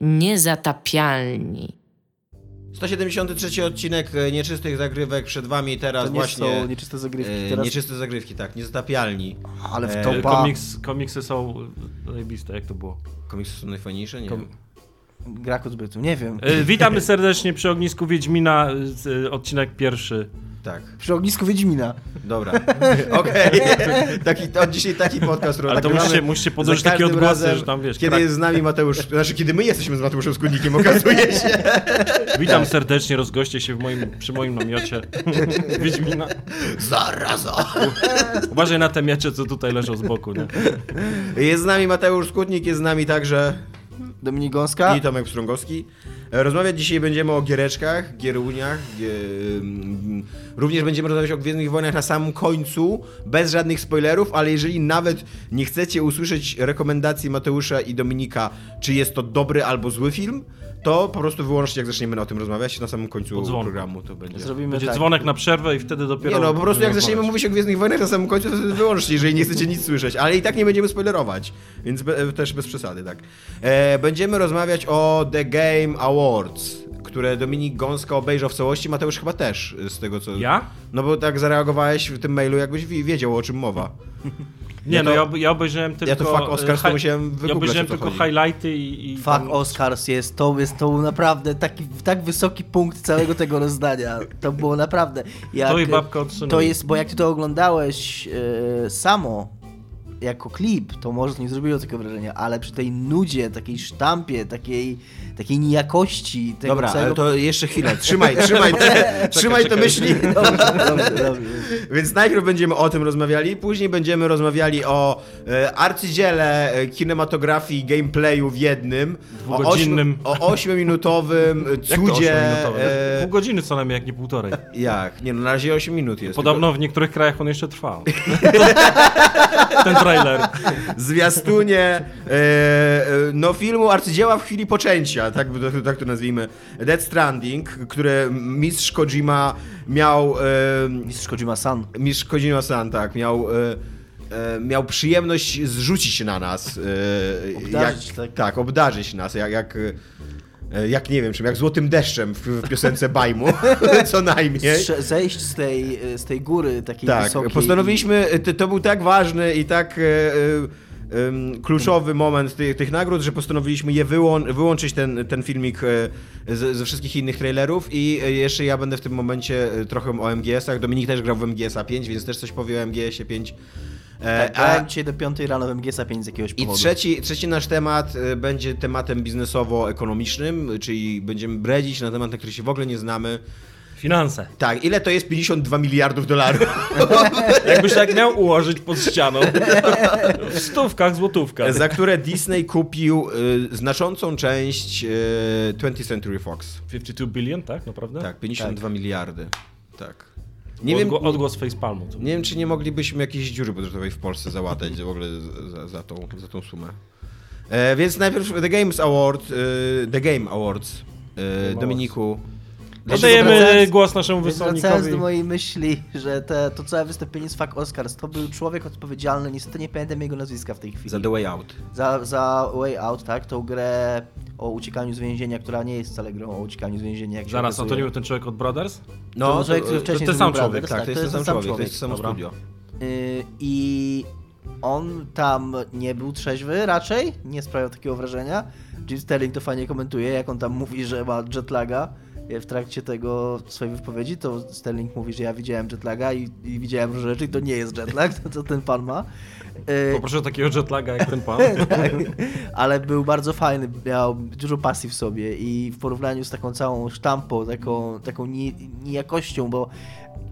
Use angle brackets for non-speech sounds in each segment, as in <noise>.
Niezatapialni. 173 odcinek e, Nieczystych Zagrywek przed wami teraz To nie właśnie. są nieczyste zagrywki. e, Teraz... Nieczyste zagrywki, tak, niezatapialni. Ale w e, to ba... Komiks, komiksy są zajebiste, jak to było? Komiksy są najfajniejsze? Nie. Kom- Gra nie wiem. Witamy serdecznie przy ognisku Wiedźmina, odcinek pierwszy. Tak, Przy ognisku Wiedźmina. dobra. <laughs> Okej. <laughs> Taki, od dzisiaj taki podcast, Ale to nagrywamy. musicie, musicie podłożyć takie odgłosy, razem, że tam wiesz. Kiedy krak- jest z nami Mateusz, <laughs> znaczy kiedy my jesteśmy z Mateuszem Skudnikiem, okazuje się. Witam serdecznie, rozgoście się w moim, przy moim namiocie Wiedźmina. Zaraza. Uważaj na te miecze, co tutaj leżą z boku, nie? Jest z nami Mateusz Skutnik, jest z nami także Dominik Gąska. i Tomek Pstrągowski. E, Rozmawiać dzisiaj będziemy o giereczkach, gieruniach. Gie... mm, Również będziemy rozmawiać o Gwiezdnych Wojnach na samym końcu, bez żadnych spoilerów, ale jeżeli nawet nie chcecie usłyszeć rekomendacji Mateusza i Dominika, czy jest to dobry albo zły film, to po prostu wyłącznie jak zaczniemy o tym rozmawiać na samym końcu programu to będzie. Zrobimy Będzie tak. dzwonek na przerwę i wtedy dopiero... Nie no, po prostu jak zaczniemy rozmawiać. mówić o Gwiezdnych Wojnach na samym końcu, to wtedy wyłącznie, jeżeli nie chcecie nic słyszeć. Ale i tak nie będziemy spoilerować, więc be, też bez przesady, tak. E, będziemy rozmawiać o The Game Awards, które Dominik Gąska obejrzał w całości, Mateusz chyba też, z tego co... Ja? No bo tak zareagowałeś w tym mailu, jakbyś wi- wiedział o czym mowa. <laughs> Nie Ja no, to- ja, ob- ja obejrzałem tylko... Ja to fuck Oscars, to hi- musiałem Ja obejrzałem tylko chodzi. highlighty i... i Fuck tam- Oscars jest, to jest to był naprawdę taki, tak wysoki punkt całego tego rozdania. To było naprawdę. Jak, To i babka odsunęła. To jest, bo jak ty to oglądałeś e, samo, jako klip, to może nie zrobiło takiego wrażenia, ale przy tej nudzie, takiej sztampie, takiej, takiej niejakości tego Dobra, całego... ale to jeszcze chwilę, trzymaj, trzymaj, te, <laughs> trzymaj te myśli. <laughs> Dobrze, dobrze, dobrze. Więc najpierw będziemy o tym rozmawiali, później będziemy rozmawiali o e, arcydziele e, kinematografii, gameplayu w jednym. Dwugodzinnym. O, ośmi- o ośmiominutowym <laughs> Jak to cudzie. e, Pół godziny co najmniej, jak nie półtorej. jak? Nie, no na razie 8 minut jest. Podobno w niektórych krajach on jeszcze trwa. Ten trailer. Zwiastunie e, e, no filmu arcydzieła w chwili poczęcia, tak, tak to nazwijmy. Dead Stranding, które mistrz Kojima miał... E, Mistrz Kojima-san. Mistrz Kojima-san, tak, miał, e, e, miał przyjemność zrzucić na nas. E, Obdarzyć, jak, tak. tak, obdarzyć nas, jak, jak, jak nie wiem, czym, jak złotym deszczem w, w piosence Bajmu, <laughs> co najmniej. Zejść z tej, z tej góry takiej Tak, wysokiej. postanowiliśmy, to, to był tak ważny i tak e, e, kluczowy moment tych, tych nagród, że postanowiliśmy je wyłą- wyłączyć ten, ten filmik e, ze, wszystkich innych trailerów i e, jeszcze ja będę w tym momencie e, trochę o MGS-ach. Dominik też grał w MGS-a 5, więc też coś powie o MGS-ie 5. E, Tak, grałem dzisiaj do 5 rano w MGS-a 5 z jakiegoś I powodu. trzeci, trzeci nasz temat e, będzie tematem biznesowo-ekonomicznym, czyli będziemy bredzić na temat, na który się w ogóle nie znamy. Finanse. Tak, ile to jest 52 miliardów dolarów? <laughs> Jakbyś tak miał ułożyć pod ścianą. W stówkach, złotówkach. za które Disney kupił y, znaczącą część y, 20th Century Fox. 52 billion, tak? Naprawdę? Tak, 52 miliardy. Tak. Nie wiem, Odgło- odgłos facepalmu. nie wiem, czy nie moglibyśmy jakiejś dziury budżetowej w Polsce załatać w ogóle za, za, tą, za tą sumę. E, więc najpierw The Games Award, y, The Game Awards. Y, Dominiku. Oddajemy głos naszemu Więc Wracając wysłannikowi. do mojej myśli, że te, to całe wystąpienie z Fuck Oscars to był człowiek odpowiedzialny, niestety nie pamiętam jego nazwiska w tej chwili. Za The Way Out. za, za Way Out, tak? Tą grę o uciekaniu z więzienia, która nie jest wcale grą o uciekaniu z więzienia. Jak się Zaraz, a to okazuje. nie był ten człowiek od Brothers? No, To człowiek, który to, wcześniej ten zrobił sam człowiek, Brothers, tak, to jest ten sam człowiek, to jest to samo studio. Y, I on tam nie był trzeźwy raczej, nie sprawiał takiego wrażenia. Jim Sterling to fajnie komentuje, jak on tam mówi, że ma jetlaga w trakcie tego swojej wypowiedzi, to Sterling mówi, że ja widziałem jetlaga i, i widziałem różne rzeczy i to nie jest jetlag, to <laughs> co ten pan ma. Y, Poproszę takiego jetlaga jak ten pan. <laughs> tak, ale był bardzo fajny, miał dużo pasji w sobie i w porównaniu z taką całą sztampą, taką, taką ni- niejakością, bo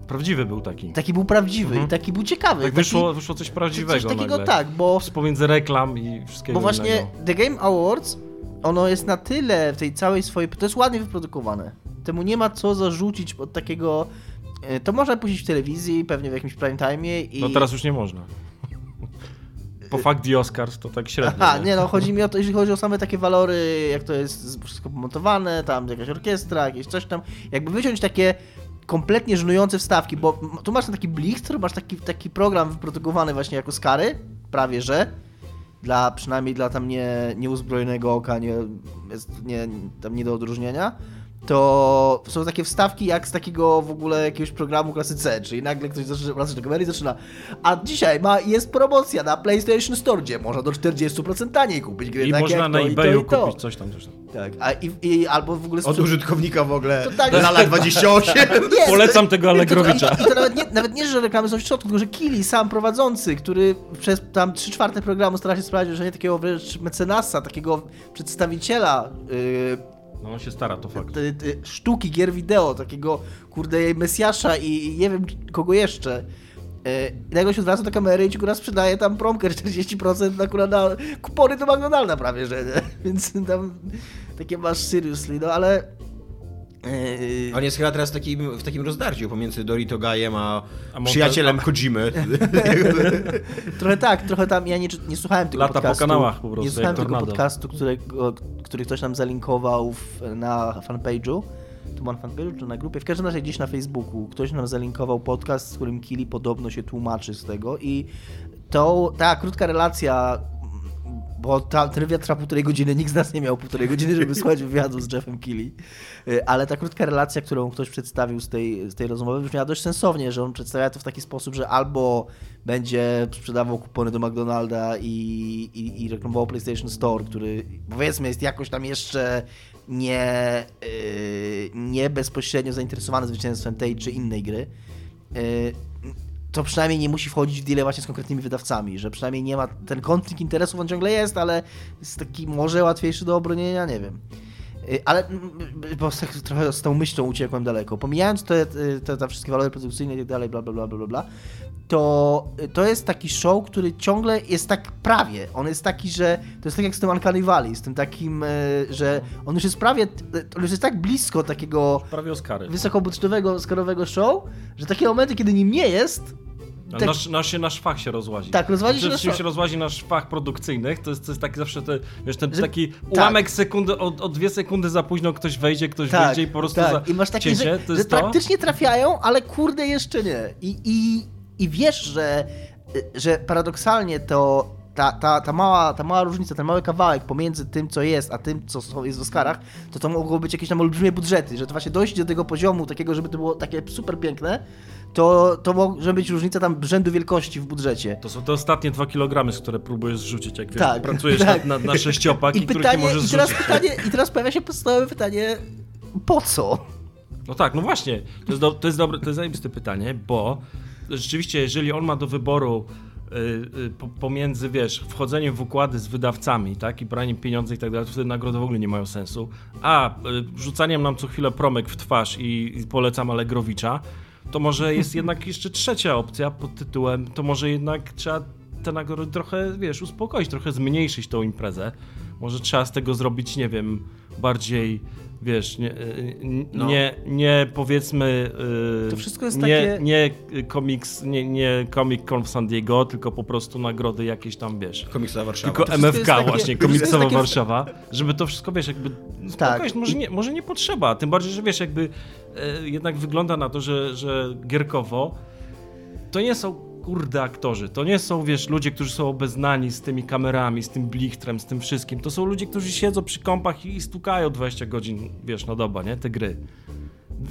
Prawdziwy był taki. taki był prawdziwy Mhm. i taki był ciekawy. Tak taki, wyszło, wyszło coś prawdziwego Coś takiego nagle. tak, bo, Pomiędzy reklam i wszystkiego bo właśnie innego. The Game Awards, ono jest na tyle w tej całej swojej, to jest ładnie wyprodukowane. Temu nie ma co zarzucić od takiego, e, to można puścić w telewizji, pewnie w jakimś prime time i... No teraz już nie można. Po fakt The Oscars to tak średnio. Aha, nie no, chodzi mi o to, jeśli chodzi o same takie walory, jak to jest wszystko pomontowane, tam jakaś orkiestra, jakieś coś tam, jakby wyciąć takie kompletnie żenujące wstawki, bo tu masz taki blichtr, masz taki, taki program wyprodukowany właśnie jako skary, prawie że, dla przynajmniej dla tam nie, nieuzbrojonego oka, nie, jest nie, tam nie do odróżnienia, to są takie wstawki jak z takiego w ogóle jakiegoś programu klasy C, czyli nagle ktoś zaczyna wracać do kamery i zaczyna a dzisiaj ma, jest promocja na PlayStation Store, gdzie można do 40% taniej kupić gry I takie można jak na to, i to, eBayu i to. kupić coś tam, coś tam. Tak, a i, i, albo w ogóle Od użytkownika w ogóle To tak. Lala <laughs> 28. Nie, Polecam tego Allegrowicza. I to, i to nawet, nie, nawet nie, że reklamy są w środku, tylko że Kili, sam prowadzący, który przez tam 3 czwarte programu stara się sprawić, że nie takiego wręcz mecenasa, takiego przedstawiciela yy, No on się stara, to fakt. ty, ty, sztuki gier wideo, takiego kurde mesjasza i, nie wiem kogo jeszcze. Nagle się odwraca do kamery i ci góra sprzedaje tam promkę 40% na, kurwa, na kupony do McDonalda prawie, że nie? <laughs> Więc tam takie masz seriously, no ale... Yy, On jest chyba teraz w takim, w takim rozdarciu pomiędzy Dorito Gajem a, A przyjacielem a- Kojimy. <laughs> Trochę tak, trochę tam, ja nie, nie słuchałem tego Lata po podcastu. kanałach po prostu, Nie słuchałem tego tornado. podcastu, którego, który ktoś nam zalinkował w, na fanpage'u. To był na fanpage'u czy na grupie? W każdym razie gdzieś na Facebooku ktoś nam zalinkował podcast, z którym Kili podobno się tłumaczy z tego i to, ta krótka relacja bo ta, ten wywiad trwa półtorej godziny, nikt z nas nie miał półtorej <laughs> godziny, żeby słuchać wywiadu z Jeffem Keighley. Y, Ale ta krótka relacja, którą ktoś przedstawił z tej, z tej rozmowy, brzmiała dość sensownie, że on przedstawia to w taki sposób, że albo będzie sprzedawał kupony do McDonalda i, i, i reklamował PlayStation Store, który powiedzmy jest jakoś tam jeszcze nie, yy, nie bezpośrednio zainteresowany zwycięstwem tej czy innej gry. To przynajmniej nie musi wchodzić w deal właśnie z konkretnymi wydawcami, że przynajmniej nie ma, ten konflikt interesów on ciągle jest, ale jest taki może łatwiejszy do obronienia, nie wiem. Y, Ale, mm, bo tak trochę z tą myślą uciekłem daleko. Pomijając te, te, te wszystkie walory produkcyjne i tak dalej, bla, bla, bla, bla, bla, to, to jest taki show, który ciągle jest tak prawie. On jest taki, że to jest tak jak z tym Uncanny Valley, z tym takim, y, że on już jest prawie, on już jest tak blisko takiego Prawie Oscary. wysokobudżetowego, oscarowego show, że takie momenty, kiedy nim nie jest, tak- Nasz, nasz, się nasz fach się rozłazi. Tak, rozłazi się Przede nasz fach. się rozłazi nasz fach produkcyjnych, to jest, to jest taki zawsze te, wiesz, ten Że- taki tak. ułamek sekundy, o, o dwie sekundy za późno ktoś wejdzie, ktoś wyjdzie i po prostu tak. za I masz takie, cięcie, że, to że jest to. praktycznie trafiają, ale kurde jeszcze nie. I, i, i wiesz, że, że paradoksalnie to ta, ta, ta, mała, ta mała różnica, ten mały kawałek pomiędzy tym, co jest, a tym, co jest w Oscarach, to to mogło być jakieś tam olbrzymie budżety, że to właśnie dojść do tego poziomu takiego, żeby to było takie super piękne, to, to może być różnica tam rzędu wielkości w budżecie. To są te ostatnie dwa kilogramy, z które próbujesz zrzucić, jak wiesz, Tak, pracujesz <laughs> tak. na, na, sześciopak i, I, których pytanie, nie możesz i, teraz zrzucić. pytanie, I teraz pojawia się podstawowe pytanie, po co? No tak, no właśnie. To jest, do, to jest dobre, to jest zajebiste pytanie, bo rzeczywiście, jeżeli on ma do wyboru pomiędzy, wiesz, wchodzeniem w układy z wydawcami, tak, i braniem pieniędzy i tak dalej, to wtedy nagrody w ogóle nie mają sensu, a y, rzucaniem nam co chwilę promek w twarz i, i polecam Allegrowicza, to może jest <laughs> jednak jeszcze trzecia opcja pod tytułem, to może jednak trzeba te nagrody trochę, wiesz, uspokoić, trochę zmniejszyć tą imprezę. Może trzeba z tego zrobić, nie wiem, bardziej, wiesz, nie, y, No. nie, nie powiedzmy... y, To wszystko jest nie, takie- Nie komiks, nie, nie Comic Con w San Diego, tylko po prostu nagrody jakieś tam, wiesz. Komiksowa Warszawa. Tylko MFK takie- właśnie, komiksowa takie- Warszawa, żeby to wszystko, wiesz, jakby Tak. może, nie, może nie potrzeba, tym bardziej, że wiesz, jakby e, jednak wygląda na to, że, że gierkowo to nie są kurde aktorzy, to nie są, wiesz, ludzie, którzy są obeznani z tymi kamerami, z tym blichtrem, z tym wszystkim, to są ludzie, którzy siedzą przy kąpach i, stukają 20 godzin, wiesz, na doba, nie, te gry.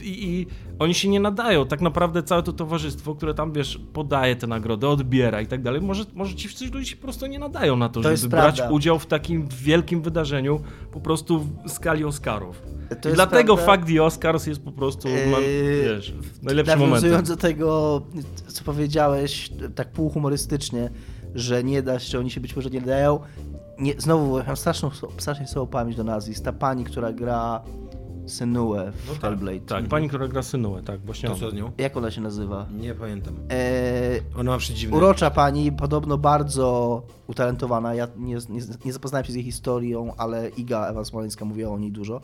I, I oni się nie nadają. Tak naprawdę całe to towarzystwo, które tam, wiesz, podaje te nagrody, odbiera i tak dalej, może, może ci wszyscy ludzie się po prostu nie nadają na to, To żeby brać prawda. udział w takim wielkim wydarzeniu po prostu w skali Oscarów. To I dlatego prawda. fakt The Oscars jest po prostu, ma, Yy, wiesz, w najlepszym Nawiązując do tego, co powiedziałeś, tak półhumorystycznie, że nie da się, oni się być może nie dają. Nie, znowu, mam straszną, strasznie słabą pamięć do nazwisk. Ta pani, która gra Senuę w No tak, Hellblade. Tak, pani, która gra Synuę, tak, właśnie To ona. co z nią? Jak ona się nazywa? Nie pamiętam. Eee, Ona ma przedziwne... urocza pani, podobno bardzo utalentowana. Ja nie, nie, nie zapoznałem się z jej historią, ale Iga Ewa Smoleńska mówiła o niej dużo.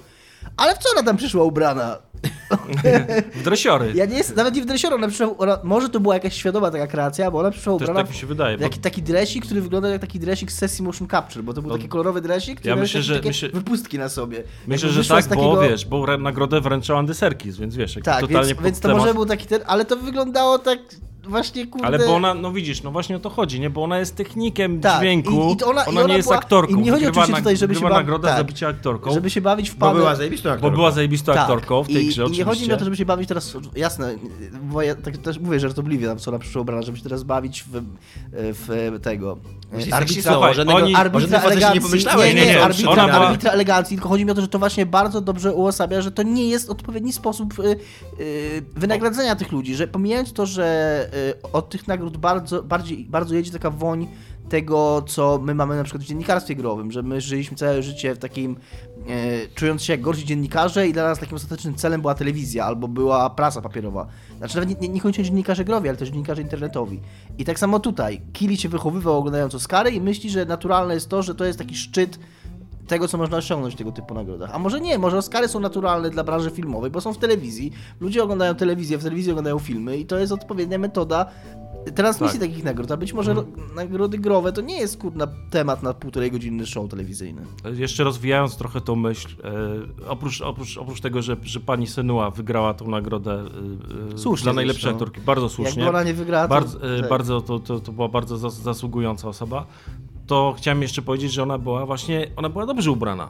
Ale w co ona tam przyszła ubrana? <laughs> W dresiory. Ja nie jest, nawet nie w dresioru, ona przyszła, ona, może to była jakaś świadoma taka kreacja, bo ona przyszła Też ubrana tak mi się wydaje. w Bo... taki, taki dresik, który wygląda jak taki dresik z sesji motion capture, bo to był No, taki kolorowy dresik, który ja myślę, że- takie myślę- wypustki na sobie. Myślę, że tak, z bo takiego- wiesz, bo nagrodę wręczał Andy Serkis, więc wiesz, Tak, totalnie więc, więc to temat... może był taki ten, ale to wyglądało tak właśnie kurde... Ale bo ona, no widzisz, no właśnie o to chodzi, nie? Bo ona jest technikiem Tak, dźwięku, i- i ona- ona, i ona nie jest była- aktorką. i nie chodzi oczywiście tutaj, żeby się wygrywa ba- nagrodę tak. za bycie aktorką, Żeby się bawić w Bo pany... była zajebistą bo aktorką. była zajebistą Tak. aktorką w tej I, grze I nie chodzi mi o to, żeby się bawić teraz, jasne, bo ja tak też mówię żartobliwie, tam co ona przyszła ubrana, żeby się teraz bawić w, w tego... Myślisz, arbitra- oni- Arbitra facecie nie elegancji, pomyślałeś. nie, nie, nie, nie, ona arbitra, była- arbitra elegancji, tylko chodzi mi o to, że to właśnie bardzo dobrze uosabia, że to nie jest odpowiedni sposób y, y, wynagradzania tych ludzi, że pomijając to, że y, od tych nagród bardzo, bardziej, bardzo jedzie taka woń tego, co my mamy na przykład w dziennikarstwie growym, że my żyliśmy całe życie w takim, e, czując się jak gorsi dziennikarze i dla nas takim ostatecznym celem była telewizja albo była prasa papierowa. Znaczy nawet nie, nie, dziennikarze growi, ale też dziennikarze internetowi. I tak samo tutaj. Kili się wychowywał oglądając Oscary i myśli, że naturalne jest to, że to jest taki szczyt tego, co można osiągnąć w tego typu nagrodach. A może nie, może Oscary są naturalne dla branży filmowej, bo są w telewizji. Ludzie oglądają telewizję, w telewizji oglądają filmy i to jest odpowiednia metoda transmisji Tak. takich nagród. A być może ro- nagrody growe to nie jest kurna temat na półtorej godzinny show telewizyjny. Jeszcze rozwijając trochę tą myśl, e, oprócz, oprócz, oprócz tego, że, że pani Senua wygrała tą nagrodę e, e, Słusznie dla najlepszej zresztą. aktorki, bardzo słusznie. Jakby ona nie wygrała, to... bardzo, e, tak. bardzo to, to, to była bardzo zas, zasługująca osoba. To chciałem jeszcze powiedzieć, że ona była właśnie, ona była dobrze ubrana.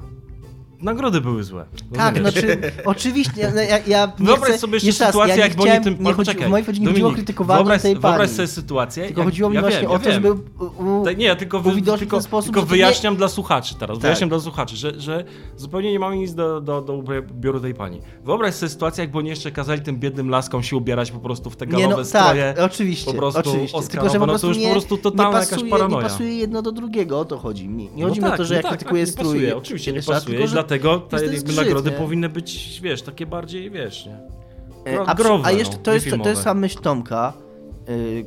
Nagrody były złe. Tak, znaczy, <laughs> oczywiście, ja, ja, ja nie Wyobraź chcę, sobie jeszcze sytuację, ja nie jak oni chciałem, tym... nie chodzi, poczekaj, w chodzi nie chodziło o krytykowanie wyobraź, tej pani. Wyobraź sobie sytuację... Tylko jak- chodziło mi ja właśnie wiem, o ja to, żeby u, Tak, nie, ja tylko, wy, tylko, sposób, tylko to nie- wyjaśniam dla słuchaczy teraz, Tak. wyjaśniam dla słuchaczy, że, że zupełnie nie mamy nic do, do, do ubioru tej pani. Wyobraź sobie sytuację, jakby oni jeszcze kazali tym biednym laskom się ubierać po prostu w te Nie, galowe no, stroje. tak, oczywiście, po prostu oczywiście. Oscarowe, Tylko, że po no to prostu już nie, po prostu totalna nie jakaś pasuje, paranoja. Nie pasuje jedno do drugiego, o to chodzi mi. Nie No chodzi mi o tak, to, że no jak tak, krytykuję tak, strój... Nie oczywiście nie pasuje, że dlatego te jest jakby zgrzyt, nagrody nie? powinny być, wiesz, takie bardziej, wiesz, nie? E, Gro- A, growe, a jeszcze no, to, jest, to jest sama myśl Tomka yy,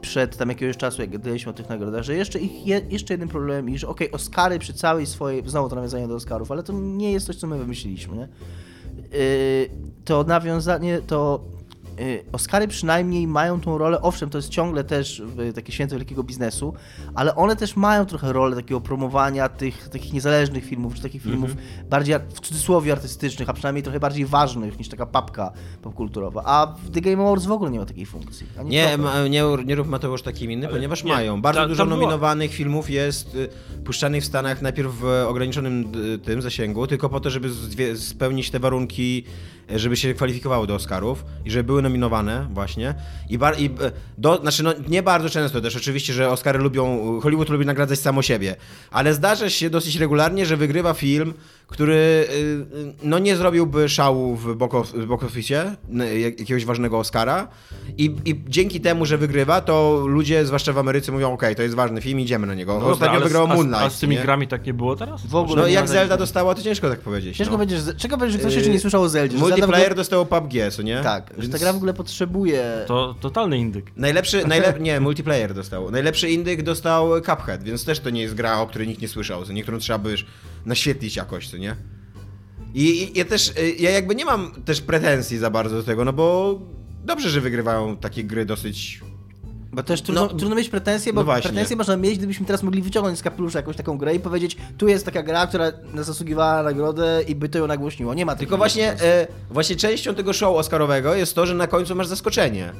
przed tam jakiegoś czasu, jak gadaliśmy o tych nagrodach, że jeszcze, ich je, jeszcze jeden problem i że okej, Oscary przy całej swojej, znowu to nawiązanie do Oscarów, ale to nie jest coś, co my wymyśliliśmy, nie? Yy, to nawiązanie, to Oscary przynajmniej mają tą rolę, owszem, to jest ciągle też yy, takie święto wielkiego biznesu, ale one też mają trochę rolę takiego promowania tych takich niezależnych filmów, czy takich filmów Mhm. bardziej w cudzysłowie artystycznych, a przynajmniej trochę bardziej ważnych niż taka papka popkulturowa. A w The Game Awards w ogóle nie ma takiej funkcji. Nie, ma, nie, nie rób Mateusz takim inny, ponieważ nie, mają. Bardzo ta- dużo była- nominowanych filmów jest y, puszczanych w Stanach najpierw w ograniczonym y, tym zasięgu, tylko po to, żeby zdwie- spełnić te warunki, y, żeby się kwalifikowały do Oscarów i żeby były nominowane właśnie. I, bar, i y, do, znaczy no, nie bardzo często też oczywiście, że Oscary lubią, Hollywood lubi nagradzać samo siebie, ale zdarza się dosyć regularnie, że wygrywa film, który y, y, no nie zrobiłby szału w box office, y, jak- jakiegoś ważnego Oscara i, i dzięki temu, że wygrywa, to ludzie, zwłaszcza w Ameryce mówią, okej, to jest ważny film, idziemy na niego. No Ostatnio wygrał Moonlight. A z tymi nie? grami tak nie było teraz? W ogóle No jak Zelda dostała, to ciężko tak powiedzieć. Ciężko no. będzie, że- ciekawe będzie, że ktoś jeszcze nie słyszał o Zeldzie. Multiplayer ogóle, dostało PUBG, co nie? Tak, że ta Więc gra w ogóle potrzebuje... To totalny indyk. Najlepszy, <laughs> najlep... nie, multiplayer dostał. Najlepszy indyk dostał Cuphead, więc też to nie jest gra, o której nikt nie słyszał, co nie, którą trzeba by już naświetlić jakoś, co nie? I, I ja też, y, ja jakby nie mam też pretensji za bardzo do tego, no bo dobrze, że wygrywają takie gry dosyć... Bo też trudno, No, trudno mieć pretensje, bo no pretensje można mieć, gdybyśmy teraz mogli wyciągnąć z kapelusza jakąś taką grę i powiedzieć, tu jest taka gra, która zasługiwała na nagrodę i by to ją nagłośniło. Nie ma Tylko właśnie, e, właśnie częścią tego show Oscarowego jest to, że na końcu masz zaskoczenie.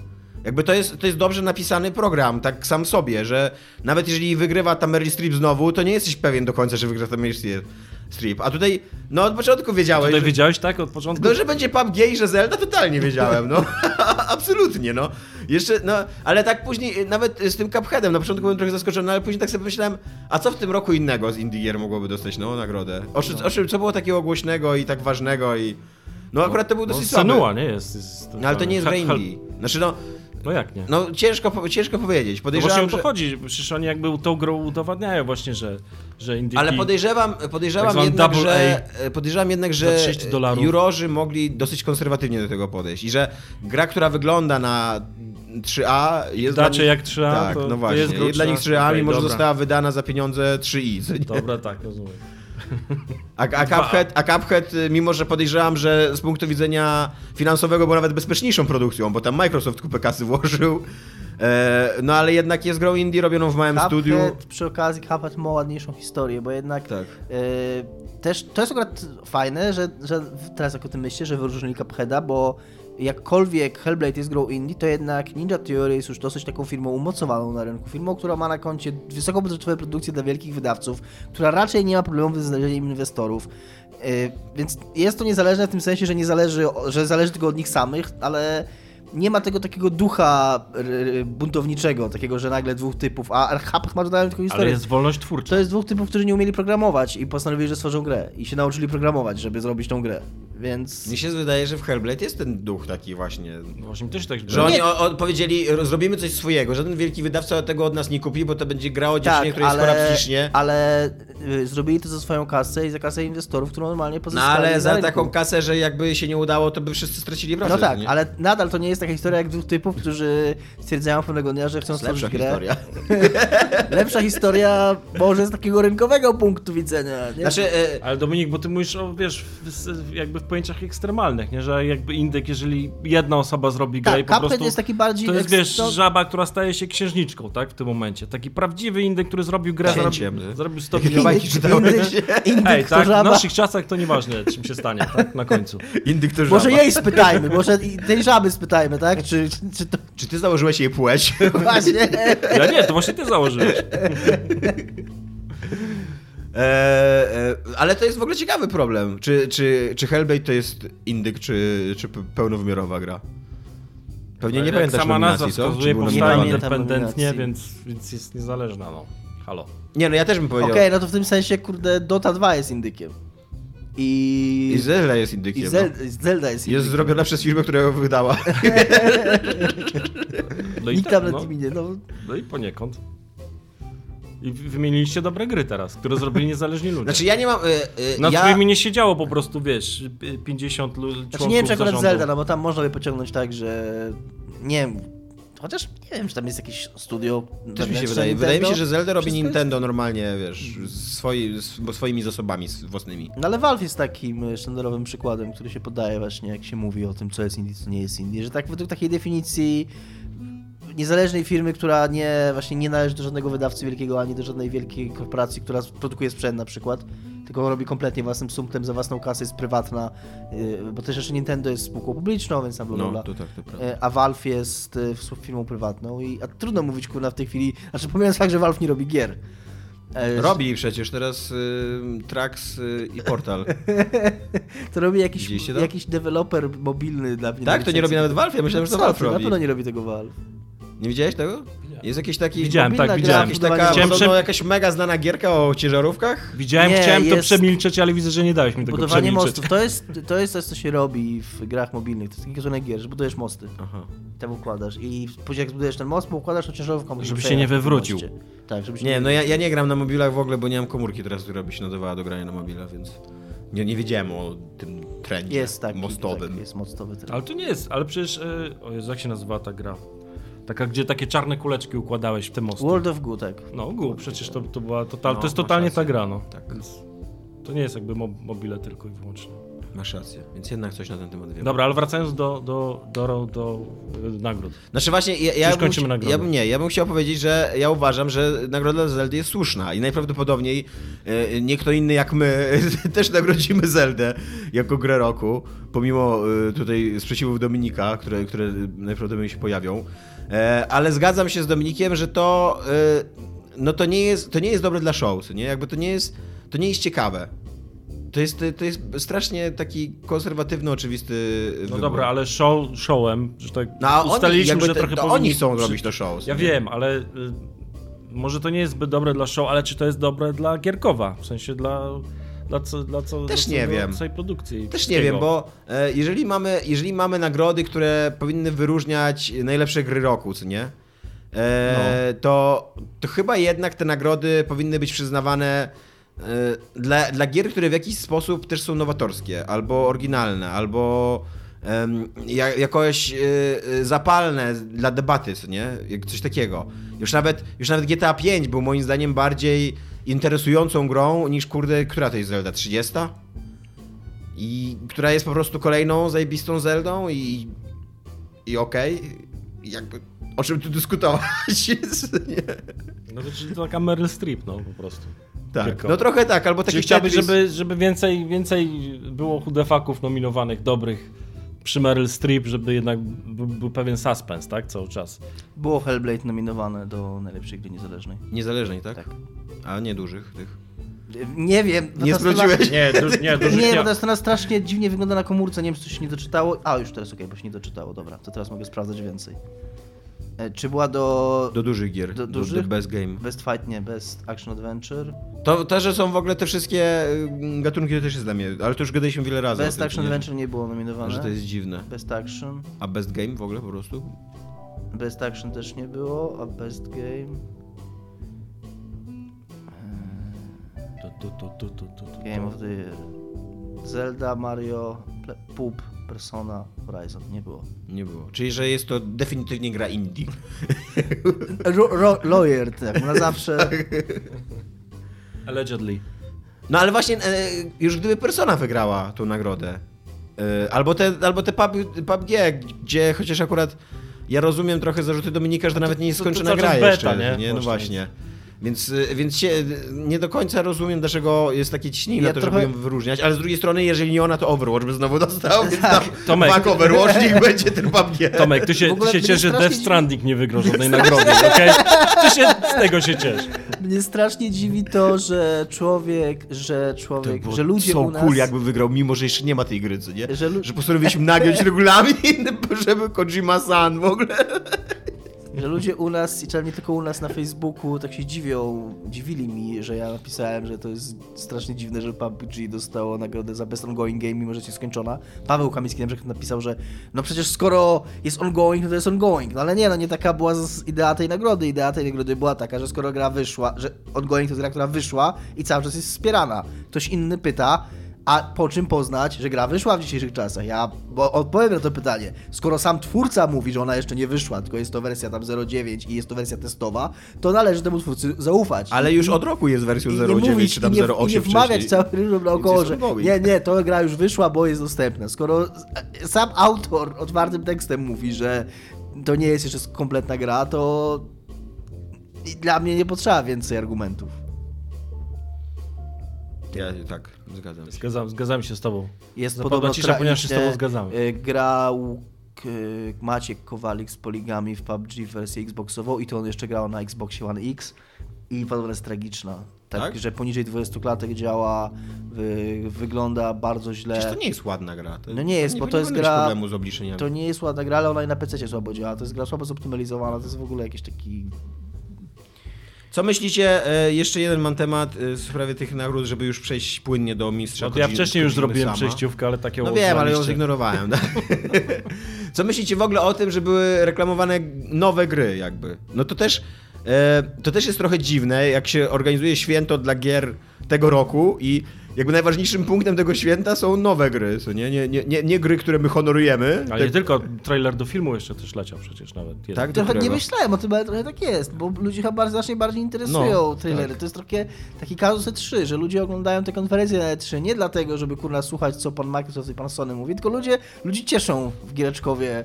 Jakby to jest, to jest dobrze napisany program, tak sam sobie, że nawet jeżeli wygrywa ta Meryl Streep znowu, to nie jesteś pewien do końca, że wygra ta Meryl Streep. A tutaj, no od początku wiedziałeś, Tutaj że, wiedziałeś tak od początku? no, że będzie PUBG i że Zelda, totalnie wiedziałem, no. <laughs> Absolutnie, no. Jeszcze, no, ale tak później, nawet z tym Cupheadem, na początku byłem trochę zaskoczony, no, ale później tak sobie myślałem, a co w tym roku innego z Indie Gear mogłoby dostać, no, nagrodę? O, czym- o czym, co było takiego głośnego i tak ważnego i... No akurat to był No, dosyć słaby. Senua, nie jest. jest No, ale to nie jest Ha-. Znaczy no, No jak nie? no ciężko, ciężko powiedzieć. No właśnie Podejrzewam, o to że... chodzi. Przecież oni jakby tą grą udowadniają właśnie, że, że indyki... Ale podejrzewam, Tak podejrzewam zwany jednak, że, podejrzewam jednak, że 30 dolarów. jurorzy mogli dosyć konserwatywnie do tego podejść i że gra, która wygląda na 3A jest Dacie dla nich... jak 3A, tak, to- no to właśnie. jest jest dla nich 3A, Okej, mimo że dobra. została wydana za pieniądze 3i. co nie? Dobra, tak, rozumiem. A, a, Cuphead, a Cuphead, y, mimo że podejrzewam, że z punktu widzenia finansowego był nawet bezpieczniejszą produkcją, bo tam Microsoft kupę kasy włożył, e, no ale jednak jest grą indie robioną w małym Cuphead, studiu. przy okazji Cuphead ma ładniejszą historię, bo jednak Tak. e, też to jest akurat fajne, że, że teraz jak o tym myślę, że wyróżnili Cupheada, bo jakkolwiek Hellblade jest grą indie, to jednak Ninja Theory jest już dosyć taką firmą umocowaną na rynku. Firmą, która ma na koncie wysokobudżetowe produkcje dla wielkich wydawców, która raczej nie ma problemu ze znalezieniem inwestorów. Yy, więc jest to niezależne w tym sensie, że nie zależy, że zależy tylko od nich samych, ale nie ma tego takiego ducha buntowniczego, takiego, że nagle dwóch typów, a Hub ma dodają tylko historię. Ale jest wolność twórcza. To jest dwóch typów, którzy nie umieli programować i postanowili, że stworzą grę. I się nauczyli programować, żeby zrobić tą grę. Więc. Mi się wydaje, że w Hellblade jest ten duch taki właśnie. Właśnie też tak Że oni o, o, powiedzieli, zrobimy coś swojego. Żaden wielki wydawca tego od nas nie kupi, bo to będzie gra o dziewczynie, która jest chora psychicznie. Tak, ale y, zrobili to za swoją kasę i za kasę inwestorów, którą normalnie No pozyskali ale na za rynku. taką kasę, że jakby się nie udało, to by wszyscy stracili pracę. No tak, nie? ale nadal to nie jest taka historia jak dwóch typów, którzy stwierdzają pewnego dnia, że chcą stworzyć lepsza grę. historia. <laughs> Lepsza historia może z takiego rynkowego punktu widzenia. Nie? Znaczy, e, Ale Dominik, bo ty mówisz o, wiesz, jakby w pojęciach ekstremalnych, nie? Że jakby indyk, jeżeli jedna osoba zrobi grę tak, i po Cuphead prostu... jest taki bardziej... To jest, wiesz, żaba, która staje się księżniczką, tak? W tym momencie. Taki prawdziwy indyk, który zrobił grę, Księciem, zrobił, nie? zrobił 100 Jakie milionów. bajki czytałeś? Indyk Ej, to tak, w naszych czasach to nieważne, czym się stanie, tak? Na końcu. indyk to Może żaba. jej spytajmy, może tej żaby spytajmy, tak? Czy, czy, czy to Czy ty założyłeś jej płeć? właśnie... Ja nie, to właśnie ty założyłeś. <laughs> E, e, ale to jest w ogóle ciekawy problem. Czy, czy, czy Hellblade to jest indyk, czy, czy pe- pełnowymiarowa gra? Pewnie nie Jak pamiętasz sama nazwa nominacji, co? wskazuje, powstała independentnie, więc, więc jest niezależna, no. Halo. Nie, no ja też bym powiedział. Okej, no to w tym sensie, kurde, Dota 2 jest indykiem. I... I Zelda jest indykiem. I no. Zel... Zelda jest Jest indykiem. zrobiona przez firmę, która ją wydała. <laughs> No i, Nikt tak, tam no, nie... No, no i poniekąd. I wy- wymieniliście dobre gry teraz, które zrobili niezależni ludzie. Znaczy ja nie mam... E, e, Nad ja... którymi nie siedziało po prostu, wiesz, p- 50 lu- członków Znaczy nie wiem, czy akurat zarządu. Zelda, no bo tam można by pociągnąć tak, że... Nie wiem... Chociaż nie wiem, czy tam jest jakieś studio Też mi się wydaje. Wydaje mi się, Nintendo. że Zelda robi Wszystko jest- Nintendo normalnie, wiesz, swoi, swoimi zasobami własnymi. No ale Valve jest takim e, sztandarowym przykładem, który się podaje właśnie, jak się mówi o tym, co jest indie, co nie jest indie, że tak według takiej definicji niezależnej firmy, która nie, właśnie nie należy do żadnego wydawcy wielkiego, ani do żadnej wielkiej korporacji, która produkuje sprzęt na przykład, tylko robi kompletnie własnym sumptem, za własną kasę, jest prywatna, yy, bo też jeszcze Nintendo jest spółką publiczną, więc tam bla, bla, No, to tak, to prawda. E, A Valve jest w- firmą prywatną i a trudno mówić kurna w tej chwili, znaczy pomijając fakt, że Valve nie robi gier. E, Robi przecież teraz y, Trax y, i Portal. <laughs> To robi jakiś, to? jakiś deweloper mobilny dla mnie. tak? To nie robi nawet Valve? Ja myślałem, że to Valve Na robi. pewno nie robi tego Valve. Nie widziałeś tego? Jest jakiś taki... Widziałem, tak, gra, widziałem. Jakaś taka, Chciałem podobno prze- jakaś mega znana gierka o ciężarówkach? Widziałem, Nie, chciałem to jest- przemilczeć, ale widzę, że nie dałeś mi tego Budowanie przemilczeć. mostów. To jest, to jest coś, co się robi w grach mobilnych. To jest taki gatunek gier, że budujesz mosty. Aha. Tam układasz. I później jak zbudujesz ten most, układasz to ciężarówką. Żeby się przejechać nie po wywrócił. moście. Tak, żeby się Nie, no ja, ja nie gram na mobilach w ogóle, bo nie mam komórki teraz, która by się nadawała do grania na mobilach, więc nie, nie wiedziałem o tym trendzie Jest taki. mostowym. Tak, jest mostowy trend. Ale to nie jest, ale przecież... E, o Jezu, jak się nazywała ta gra? Taka, gdzie takie czarne kuleczki układałeś w te mosty. World of Goo, tak. No, Gu, przecież to, to była total, No, to jest totalnie ta gra, no. Tak. Więc to nie jest jakby mo mobile tylko i wyłącznie. Masz rację, więc jednak coś na ten temat wiem. Dobra, ale wracając do, do, do, do, do y, nagród. Znaczy właśnie, ja, ja, bym, ja bym nie, ja bym chciał powiedzieć, że ja uważam, że nagroda dla Zeldy jest słuszna i najprawdopodobniej e, nie kto inny jak my <laughs> też nagrodzimy Zeldę jako grę roku, pomimo e, tutaj sprzeciwów Dominika, które, które najprawdopodobniej się pojawią. E, ale zgadzam się z Dominikiem, że to e, no to nie jest, to nie jest dobre dla shows, nie? Jakby to nie jest, to nie jest ciekawe. To jest, to jest strasznie taki konserwatywny, oczywisty No wybór. dobra, ale show, showem, że tak No, oni, ustaliliśmy, jakby że te, trochę to powinni oni chcą przy- robić to show. Ja nie? wiem, ale y, może to nie jest zbyt dobre dla show, ale czy to jest dobre dla Gierkowa? W sensie dla, dla, co, dla co, Też dla nie całego- wiem. całej produkcji. Też nie wiem, bo e, jeżeli, mamy, jeżeli mamy nagrody, które powinny wyróżniać najlepsze gry roku, co nie? E, to, to chyba jednak te nagrody powinny być przyznawane e, dla, dla gier, które w jakiś sposób też są nowatorskie, albo oryginalne, albo jakoś e, e, zapalne dla debaty, co nie? Coś takiego. Już nawet, już nawet GTA 5 był moim zdaniem bardziej interesującą grą niż kurde, która to jest Zelda? 30? I która jest po prostu kolejną zajebistą Zeldą i, i okej, I jakby o czym tu dyskutować? <laughs> No to czyli taka Meryl Streep, no po prostu. Tak, Gierkowa. no trochę tak, albo taki Czyli chciałbyś, żeby, żeby więcej, więcej było chudefaków nominowanych, dobrych, przy Meryl Streep, żeby jednak był, był pewien suspens, tak, cały czas. Było Hellblade nominowane do najlepszej gry niezależnej. Niezależnej, tak? Tak. A nie dużych tych. Nie wiem. bo Nie sprawdziłeś? Nie, du, nie, <laughs> dużych Nie, nie. bo ta strona strasznie dziwnie wygląda na komórce, nie wiem, czy coś się nie doczytało. A, już teraz okej, bo się nie doczytało, dobra, to teraz mogę sprawdzać więcej. E, czy była do... Do dużych gier. Do Do, dużych? The best game. Best Fight, nie, Best Action Adventure. To, to, że są w ogóle te wszystkie y, gatunki, to też jest dla mnie, ale to już gadaliśmy wiele razy. Best tym, Action nie? Adventure nie było nominowane. Że to jest dziwne. Best Action. A best game w ogóle po prostu? Best Action też nie było, a Best Game... Tu, tu, tu, tu, tu, tu, tu. Game of the Year. Zelda, Mario, Poop, Persona, Horizon. Nie było. Nie było. Czyli, że jest to definitywnie gra indie. <laughs> Ro- ro- lawyer, tak, na zawsze. Allegedly. No ale właśnie, e, już gdyby Persona wygrała tą nagrodę, e, albo te, albo te pub, PUBG, gdzie chociaż akurat ja rozumiem trochę zarzuty Dominika, że to nawet nie jest to- to skończona gra beta, jeszcze. nie? nie? No Właśnie. właśnie. Więc, y, więc się nie do końca rozumiem, dlaczego jest takie ciśnienie Ja na to, trochę- żeby ją wyróżniać, ale z drugiej strony, jeżeli nie ona, to Overwatch by znowu dostał, więc tam Tomek. Overwatch, niech będzie ten PUBG. Tomek, ty się, ty się mnie ciesz, że Death Stranding nie wygrał żadnej nagrody, okej? Ty się z tego się ciesz. Mnie strasznie dziwi to, że człowiek, że człowiek, że ludzie so u nas... cool, jakby wygrał, mimo że jeszcze nie ma tej gry, co nie? Że lu- Że postanowiliśmy nagiąć regulamin, <laughs> żeby Kojima-san w ogóle... Że ludzie u nas, i czasem nie tylko u nas na Facebooku, tak się dziwią, dziwili mi, że ja napisałem, że to jest strasznie dziwne, że PUBG dostało nagrodę za Best Ongoing Game, mimo że jest skończona. Paweł Kamiński na przykład napisał, że no przecież skoro jest ongoing, to jest ongoing. No ale nie, no nie taka była idea tej nagrody. Idea tej nagrody była taka, że skoro gra wyszła, że ongoing to jest gra, która wyszła i cały czas jest wspierana. Ktoś inny pyta, a po czym poznać, że gra wyszła w dzisiejszych czasach? Ja bo odpowiem na to pytanie. Skoro sam twórca mówi, że ona jeszcze nie wyszła, tylko jest to wersja tam 0.9 i jest to wersja testowa, to należy temu twórcy zaufać. Ale już od roku jest wersją I nie 0.9 mówić, czy tam nie, 0.8 i nie wmawiać całym naokoło, że nie, nie, to gra już wyszła, bo jest dostępna. Skoro sam autor otwartym tekstem mówi, że to nie jest jeszcze kompletna gra, to dla mnie nie potrzeba więcej argumentów. Ja tak, zgadzam się. Zgadzam, zgadzam się z tobą. Jest Zapadła podobno cisza, ponieważ się z tobą zgadzamy. y, Grał Maciek Kowalik z poligami w PUBG w wersję Xboxową i to on jeszcze grał na Xboxie One X i podobno jest tragiczna. Tak, Tak? że poniżej 20 klatek działa, wy, wygląda bardzo źle. Przecież to nie jest ładna gra. To, No nie jest, nie bo to jest gra- problemu z obliczeniami. To nie jest ładna gra, ale ona i na PC słabo działa. To jest gra słabo zoptymalizowana, to jest w ogóle jakiś taki... Co myślicie, e, jeszcze jeden mam temat e, w sprawie tych nagród, żeby już przejść płynnie do mistrza No to ja wcześniej już zrobiłem sama. przejściówkę, ale takie No wiem, ale ją zignorowałem. tak? <laughs> Co myślicie w ogóle o tym, że były reklamowane nowe gry jakby? No to też, e, to też jest trochę dziwne, jak się organizuje święto dla gier tego roku i jakby najważniejszym punktem tego święta są nowe gry, co nie? Nie, nie, nie, nie gry, które my honorujemy. Ale Te- nie tylko, trailer do filmu jeszcze też leciał przecież nawet. jeden. Tak? Trochę nie myślałem o tym, ale trochę tak jest, bo ludzie chyba znacznie bardziej interesują No, trailery. tak. To jest trochę taki kazus E3, że ludzie oglądają te konferencje na E3 nie dlatego, żeby kurna słuchać, co pan Microsoft i pan Sony mówi, tylko ludzie, ludzi cieszą w Giereczkowie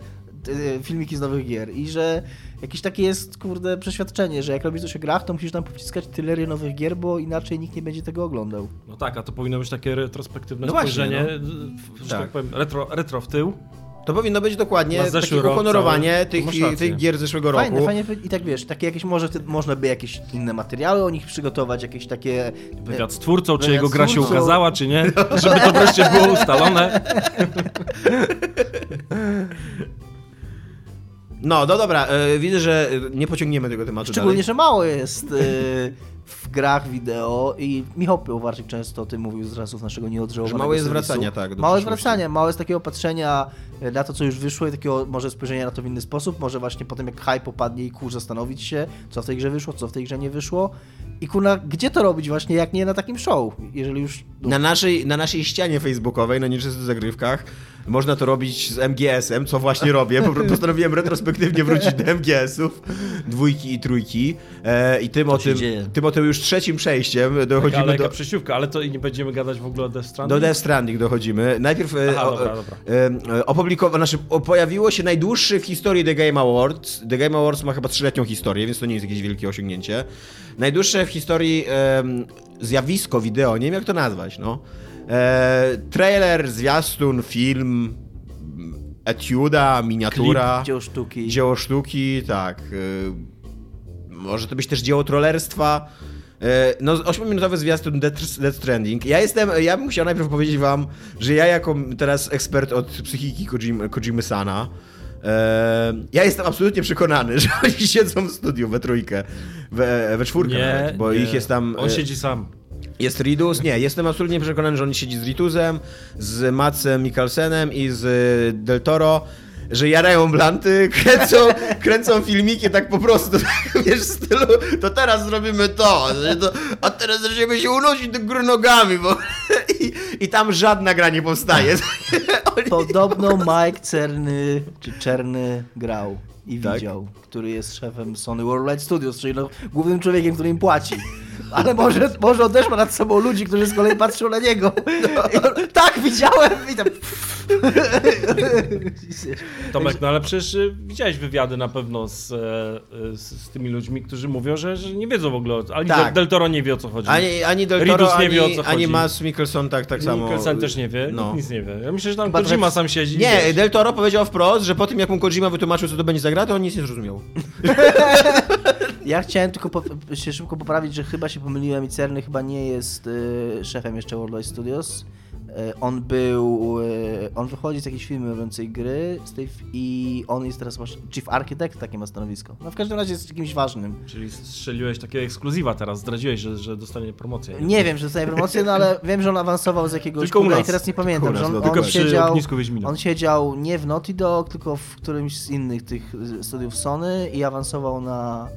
filmiki z nowych gier i że jakieś takie jest, kurde, przeświadczenie, że jak robisz coś o grach, to musisz tam powciskać tylerię nowych gier, bo inaczej nikt nie będzie tego oglądał. No tak, a to powinno być takie retrospektywne No właśnie, spojrzenie, no. w- że Tak. tak powiem, retro, retro w tył. To powinno być dokładnie takie uhonorowanie tych, tych gier z zeszłego roku. Fajne, fajnie i tak wiesz, takie jakieś może można by jakieś inne materiały o nich przygotować, jakieś takie Wywiad z twórcą, czy jego gra się ukazała, czy nie. <laughs> Żeby to wreszcie było ustalone. <laughs> No, no dobra, e, widzę, że e, nie pociągniemy tego tematu Szczególnie, dalej. że mało jest y, w grach wideo i Michał Piłowarczyk często o tym mówił z czasów naszego nieodżałowanego mało jest serwisu. wracania, tak, Mało jest wracania, mało jest takiego patrzenia na to, co już wyszło i takiego może spojrzenia na to w inny sposób, może właśnie potem jak hype opadnie i kurz zastanowić się, co w tej grze wyszło, co w tej grze nie wyszło i kurna, gdzie to robić właśnie, jak nie na takim show, jeżeli już... Na naszej, na naszej ścianie facebookowej, na nieczystych zagrywkach, można to robić z MGS-em, co właśnie robię. Po prostu <laughs> Postanowiłem retrospektywnie wrócić do MGS-ów, dwójki i trójki. E, I tym o tym, dzieje? tym o tym już trzecim przejściem Taka dochodzimy lekka do, przesiówka, ale to i nie będziemy gadać w ogóle o Death Stranding? do Death Stranding. Dochodzimy. Najpierw e, Aha, o- dobra, dobra. e, e, opublikowa- znaczy, pojawiło się najdłuższy w historii The Game Awards. The Game Awards ma chyba trzyletnią historię, więc to nie jest jakieś wielkie osiągnięcie. Najdłuższe w historii zjawisko wideo, nie wiem jak to nazwać, no. E, trailer, zwiastun, film, etiuda, miniatura, Klip, dzieło sztuki. dzieło sztuki, tak. y, Może to być też dzieło trollerstwa. Y, No, 8-minutowy zwiastun Death, Death Stranding. Ja jestem, ja bym chciał najpierw powiedzieć wam, że ja jako teraz ekspert od psychiki Kojimy, Kojimy Sana, e, ja jestem absolutnie przekonany, <laughs> że oni siedzą w studiu we trójkę, we, we czwórkę nawet, bo nie. ich jest tam... On e, siedzi sam. Jest Ridus? Nie, jestem absolutnie przekonany, że on siedzi z Ritusem, z Matsem Mikkelsenem i z Del Toro, że jarają blanty, <laughs> kręcą, kręcą filmiki tak po prostu, tak, <laughs> wiesz, w stylu, to teraz zrobimy to, to a teraz zaczniemy się unosić do góry nogami, bo <laughs> i, i tam żadna gra nie powstaje. Oni- Podobno Mike Cerny, czy Czerny grał i Tak? widział, który jest szefem Sony Worldwide Studios, czyli no, głównym człowiekiem, który im płaci. Ale może, może ma nad sobą ludzi, którzy z kolei patrzą na niego. I <laughs> on, tak, widziałem! I tam... Tomek, no ale przecież y, widziałeś wywiady na pewno z, e, z, z tymi ludźmi, którzy mówią, że, że nie wiedzą w ogóle, o- ani Tak. Del, Toro nie wie o co chodzi. Ani, ani Del Ridus Toro, nie ani, wie, o co ani chodzi. Mats Mikkelson tak, tak samo. Mikkelsen też nie wie, No. nic nie wie. Ja myślę, że tam Chyba Kojima trochę- sam siedzi. Nie, wiesz. Del Toro powiedział wprost, że po tym jak mu Kojima wytłumaczył, co to będzie za gra, to on nic nie zrozumiał. <laughs> Ja chciałem tylko po, się szybko poprawić, że chyba się pomyliłem i Cerny chyba nie jest y, szefem jeszcze Worldwide Studios. Y, on był, y, on wychodzi z jakiejś firmy robiącej gry f- i on jest teraz właśnie Chief Architect, takie ma stanowisko. No w każdym razie jest kimś ważnym. Czyli strzeliłeś takiego ekskluzywa teraz, zdradziłeś, że, że dostanie promocję. Nie wiem, czy dostaje promocję, no ale wiem, że on awansował z jakiegoś Tylko u kura i teraz nie pamiętam, Tylko że on, no, on tylko przy siedział, on siedział nie w Naughty Dog, tylko w którymś z innych tych studiów Sony i awansował na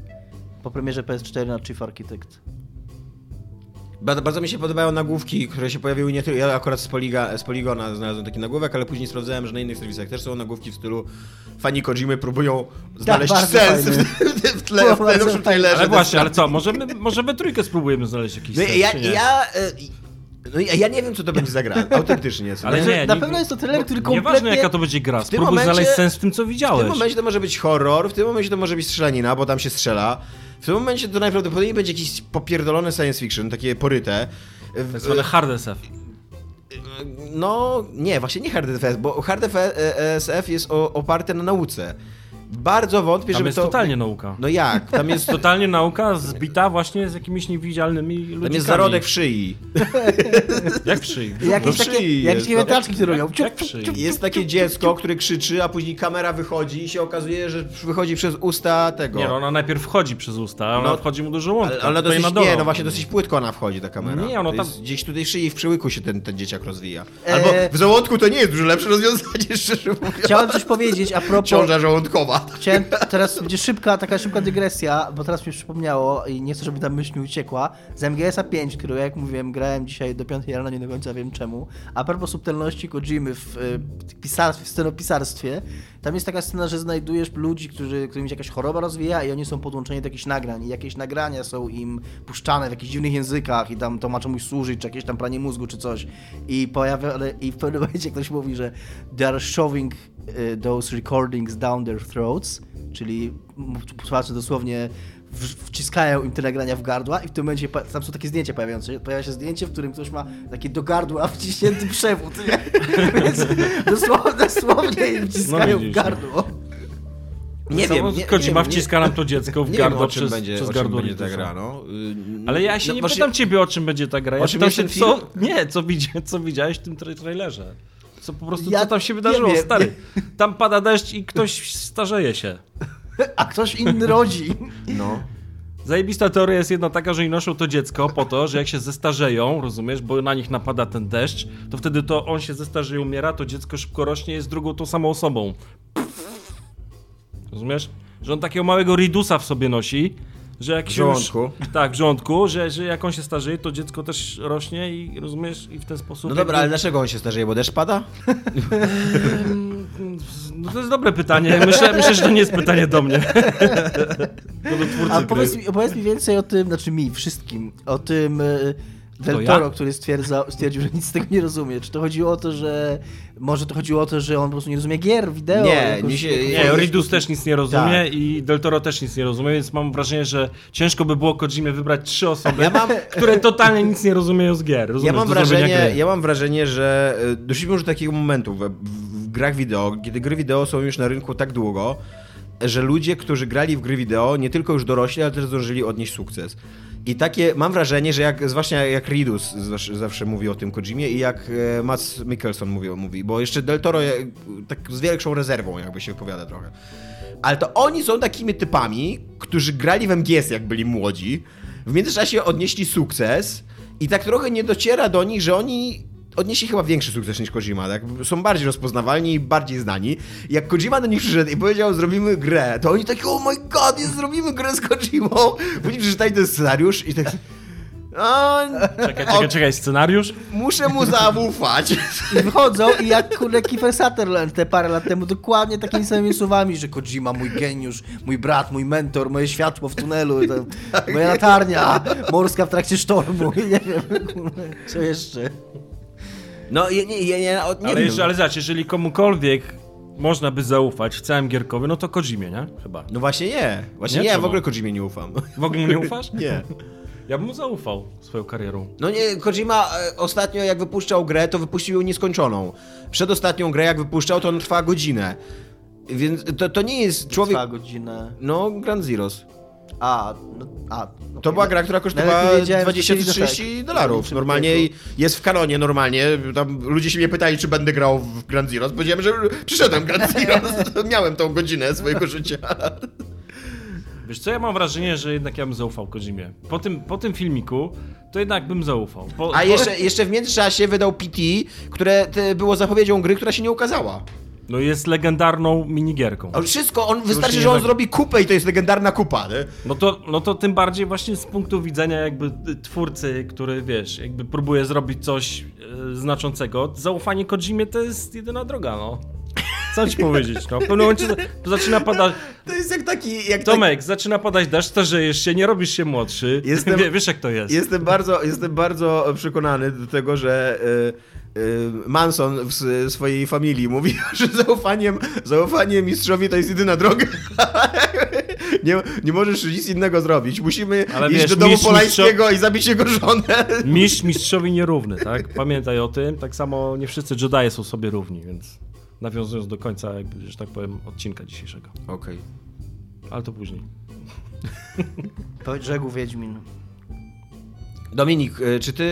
po premierze PS4 na Chief Architect. Bardzo, bardzo mi się podobają nagłówki, które się pojawiły nie tylko. Ja akurat z, Poliga, z Poligona znalazłem taki nagłówek, ale później sprawdzałem, że na innych serwisach też są nagłówki w stylu fani Kojimy próbują znaleźć bardzo sens w, w, w tle, w najnowszym trailerze. Ale właśnie, ale co, może my, może we trójkę spróbujemy znaleźć jakiś No, sens, ja, czy nie? ja, e, no, ja, ja nie wiem, co to będzie za gra. <laughs> Autentycznie. Ale nie? nie, Na nie- pewno jest to trailer, który Nieważne kompletnie- jaka to będzie gra, tym spróbuj momencie- znaleźć sens w tym, co W widziałeś. tym momencie to może być horror, w tym momencie to może być strzelanina, bo tam się strzela. W tym momencie to najprawdopodobniej będzie jakiś popierdolony science fiction, takie poryte. W- Tak zwane hard SF. No, nie, właśnie nie Hard SF, bo Hard SF jest o, oparte na nauce. Bardzo wątpię, Tam żeby jest to... totalnie nauka. No jak? Tam jest, Totalnie nauka zbita właśnie z jakimiś niewidzialnymi ludźmi. tam jest zarodek w szyi. <laughs> Jak w szyi? Jakieś No takie, szyi jakieś jest, no. które robią. Ciup, Jak w szyi? Jest takie dziecko, które krzyczy, a później kamera wychodzi i się okazuje, że wychodzi przez usta tego. Nie, no ona najpierw wchodzi przez usta, a ona No, wchodzi mu do żołądka. Ale ona dosyć, dole. nie, no właśnie dosyć płytko ona wchodzi, ta kamera. Nie, ono tam- Gdzieś tutaj w szyi, w przełyku się ten, ten dzieciak rozwija. E- Albo w żołądku to nie jest dużo lepsze rozwiązanie, <laughs> szczerze mówiąc. Chciałem coś powiedzieć a propos... Ciąża żołądkowa. Chciałem, teraz będzie szybka, taka szybka dygresja, bo teraz mi przypomniało i nie chcę, żeby ta myśl mi uciekła. Z MGS-a 5, którego jak mówiłem, grałem dzisiaj do 5 rano, nie do końca wiem czemu. A propos subtelności Kojimy w y, pisarstwie, w scenopisarstwie, tam jest taka scena, że znajdujesz ludzi, którzy, którym się jakaś choroba rozwija i oni są podłączeni do jakichś nagrań i jakieś nagrania są im puszczane w jakichś dziwnych językach i tam to ma czemuś służyć, czy jakieś tam pranie mózgu, czy coś. I pojawia, ale, i w pewnym momencie ktoś mówi, że they are shoving y, those recordings down their throats, czyli tłumaczę dosłownie wciskają im te nagrania w gardła i w tym momencie tam są takie zdjęcia pojawiające się. Pojawia się zdjęcie, w którym ktoś ma takie do gardła <laughs> wciśnięty przewód, nie? <laughs> Więc dosłownie, dosłownie im wciskają No w gardło. Nie wiem, nie, Kojima nie, wiem, wciska nam to dziecko w wiem, gardło o czym przez, będzie, przez o czym gardło będzie ta gra, no. Y, Ale ja się no nie właśnie- pytam ciebie, o czym będzie ta gra. Ja O czym pytam się, ten co... film? Nie, co, co widziałeś w tym tra- trailerze. Co po prostu, Ja co tam się wydarzyło, wiem. stary. Tam pada deszcz i ktoś starzeje się. A ktoś inny rodzi. No. Zajebista teoria jest jedna taka, że oni noszą to dziecko po to, że jak się zestarzeją, rozumiesz, bo na nich napada ten deszcz, to wtedy to on się zestarzeje, umiera, to dziecko szybko rośnie, jest drugą tą samą osobą. Rozumiesz? Że on takiego małego ridusa w sobie nosi, że jak W się już- żołądku. Tak, w żołądku, że, że jak on się starzeje, to dziecko też rośnie i rozumiesz, i w ten sposób... No dobra, ale jakby- dlaczego on się starzeje, bo deszcz pada? No to jest dobre pytanie. Myślę, myślę że to nie jest pytanie do mnie. <laughs> To do twórcy A powiedz mi, opowiedz mi więcej o tym, znaczy mi, wszystkim, o tym y, Del ja? Toro, który stwierdza, stwierdził, że nic z tego nie rozumie. Czy to chodziło o to, że... Może to chodziło o to, że on po prostu nie rozumie gier, wideo? Nie, jakoś- mi się- Nie, Ridus też nic nie rozumie Tak. i Del Toro też nic nie rozumie, więc mam wrażenie, że ciężko by było Kojimie wybrać trzy osoby, Ja mam- które totalnie nic nie rozumieją z gier. Ja Rozumiesz, mam, do zrobienia wrażenie, ja mam wrażenie, że y, doszliśmy już do takiego momentu w, w grach wideo, kiedy gry wideo są już na rynku tak długo, że ludzie, którzy grali w gry wideo, nie tylko już dorośli, ale też zdążyli odnieść sukces. I takie, mam wrażenie, że jak, zwłaszcza jak Ridus zawsze, mówi o tym Kojimie i jak e, Mats Mikkelson mówi, mówi, bo jeszcze Del Toro e, tak z większą rezerwą jakby się wypowiada trochę. Ale to oni są takimi typami, którzy grali w MGS jak byli młodzi, w międzyczasie odnieśli sukces i tak trochę nie dociera do nich, że oni odnieśli chyba większy sukces niż Kojima, tak? Są bardziej rozpoznawalni i bardziej znani. Jak Kojima do nich przyszedł i powiedział, zrobimy grę, to oni takie, oh my god, jest, zrobimy grę z Kojimą. Później przeczytali ten scenariusz i tak... O, Czekaj, czekaj, czekaj, scenariusz? muszę mu zaufać. I wychodzą i jak kurde Kiefer Sutherland te parę lat temu dokładnie takimi samymi słowami, że Kojima, mój geniusz, mój brat, mój mentor, moje światło w tunelu, to, moja latarnia morska w trakcie sztormu, <laughs> nie wiem, kurde, co jeszcze. No, nie, nie, nie, nie, nie Ale, wiem. jeszcze, ale zobacz, jeżeli komukolwiek można by zaufać w całym Gierkowie, no to Kojimie, nie? Chyba. No właśnie nie. Właśnie Nie? nie, ja w ogóle Kojimie nie ufam. W ogóle mu nie ufasz? <laughs> Nie. Ja bym mu zaufał swoją karierą. No nie, Kojima e, ostatnio jak wypuszczał grę, to wypuścił ją nieskończoną. Przedostatnią grę jak wypuszczał, to on trwa godzinę. Więc to, to nie jest człowiek... Trwa godzinę. No, Grand Zeroes. A, no, a. To okej. była gra, która kosztowała Nawet nie wiedziałem, że 20 chcieli czy do 30 tak. dolarów. Przy Normalnie jest w kanonie normalnie. Tam ludzie się mnie pytali, czy będę grał w Grand Zeroes. Powiedziałem, że przyszedłem Grand Zeroes. <laughs> Miałem tą godzinę swojego życia. <laughs> Wiesz co, ja mam wrażenie, że jednak ja bym zaufał Kojimie. Po tym, po tym filmiku, to jednak bym zaufał. Po, A po- jeszcze, jeszcze w międzyczasie wydał PT, które było zapowiedzią gry, która się nie ukazała. No jest legendarną minigierką. On wszystko, on wystarczy, że on tak- zrobi kupę i to jest legendarna kupa, nie? No to, no to tym bardziej właśnie z punktu widzenia jakby twórcy, który wiesz, jakby próbuje zrobić coś e, znaczącego, zaufanie Kojimie to jest jedyna droga, no. Co ci powiedzieć, no. W pewnym momencie zaczyna padać... To jest jak taki... Jak Tomek, zaczyna padać deszcz, starzejesz się, nie robisz się młodszy. Jestem- Wie, wiesz jak to jest. Jestem bardzo, jestem bardzo przekonany do tego, że y, Manson w swojej familii mówi, <laughs> że zaufaniem, zaufanie mistrzowi to jest jedyna droga. <laughs> nie, nie możesz nic innego zrobić. Musimy Ale iść wiesz, do domu mistrz- Polańskiego i zabić jego żonę. <laughs> Mistrz mistrzowi nierówny, tak? Pamiętaj o tym. Tak samo nie wszyscy Jedi są sobie równi, więc nawiązując do końca, jakby, że tak powiem, odcinka dzisiejszego. Okej. Ale to później. Po brzegu Wiedźmin. Dominik, y, czy ty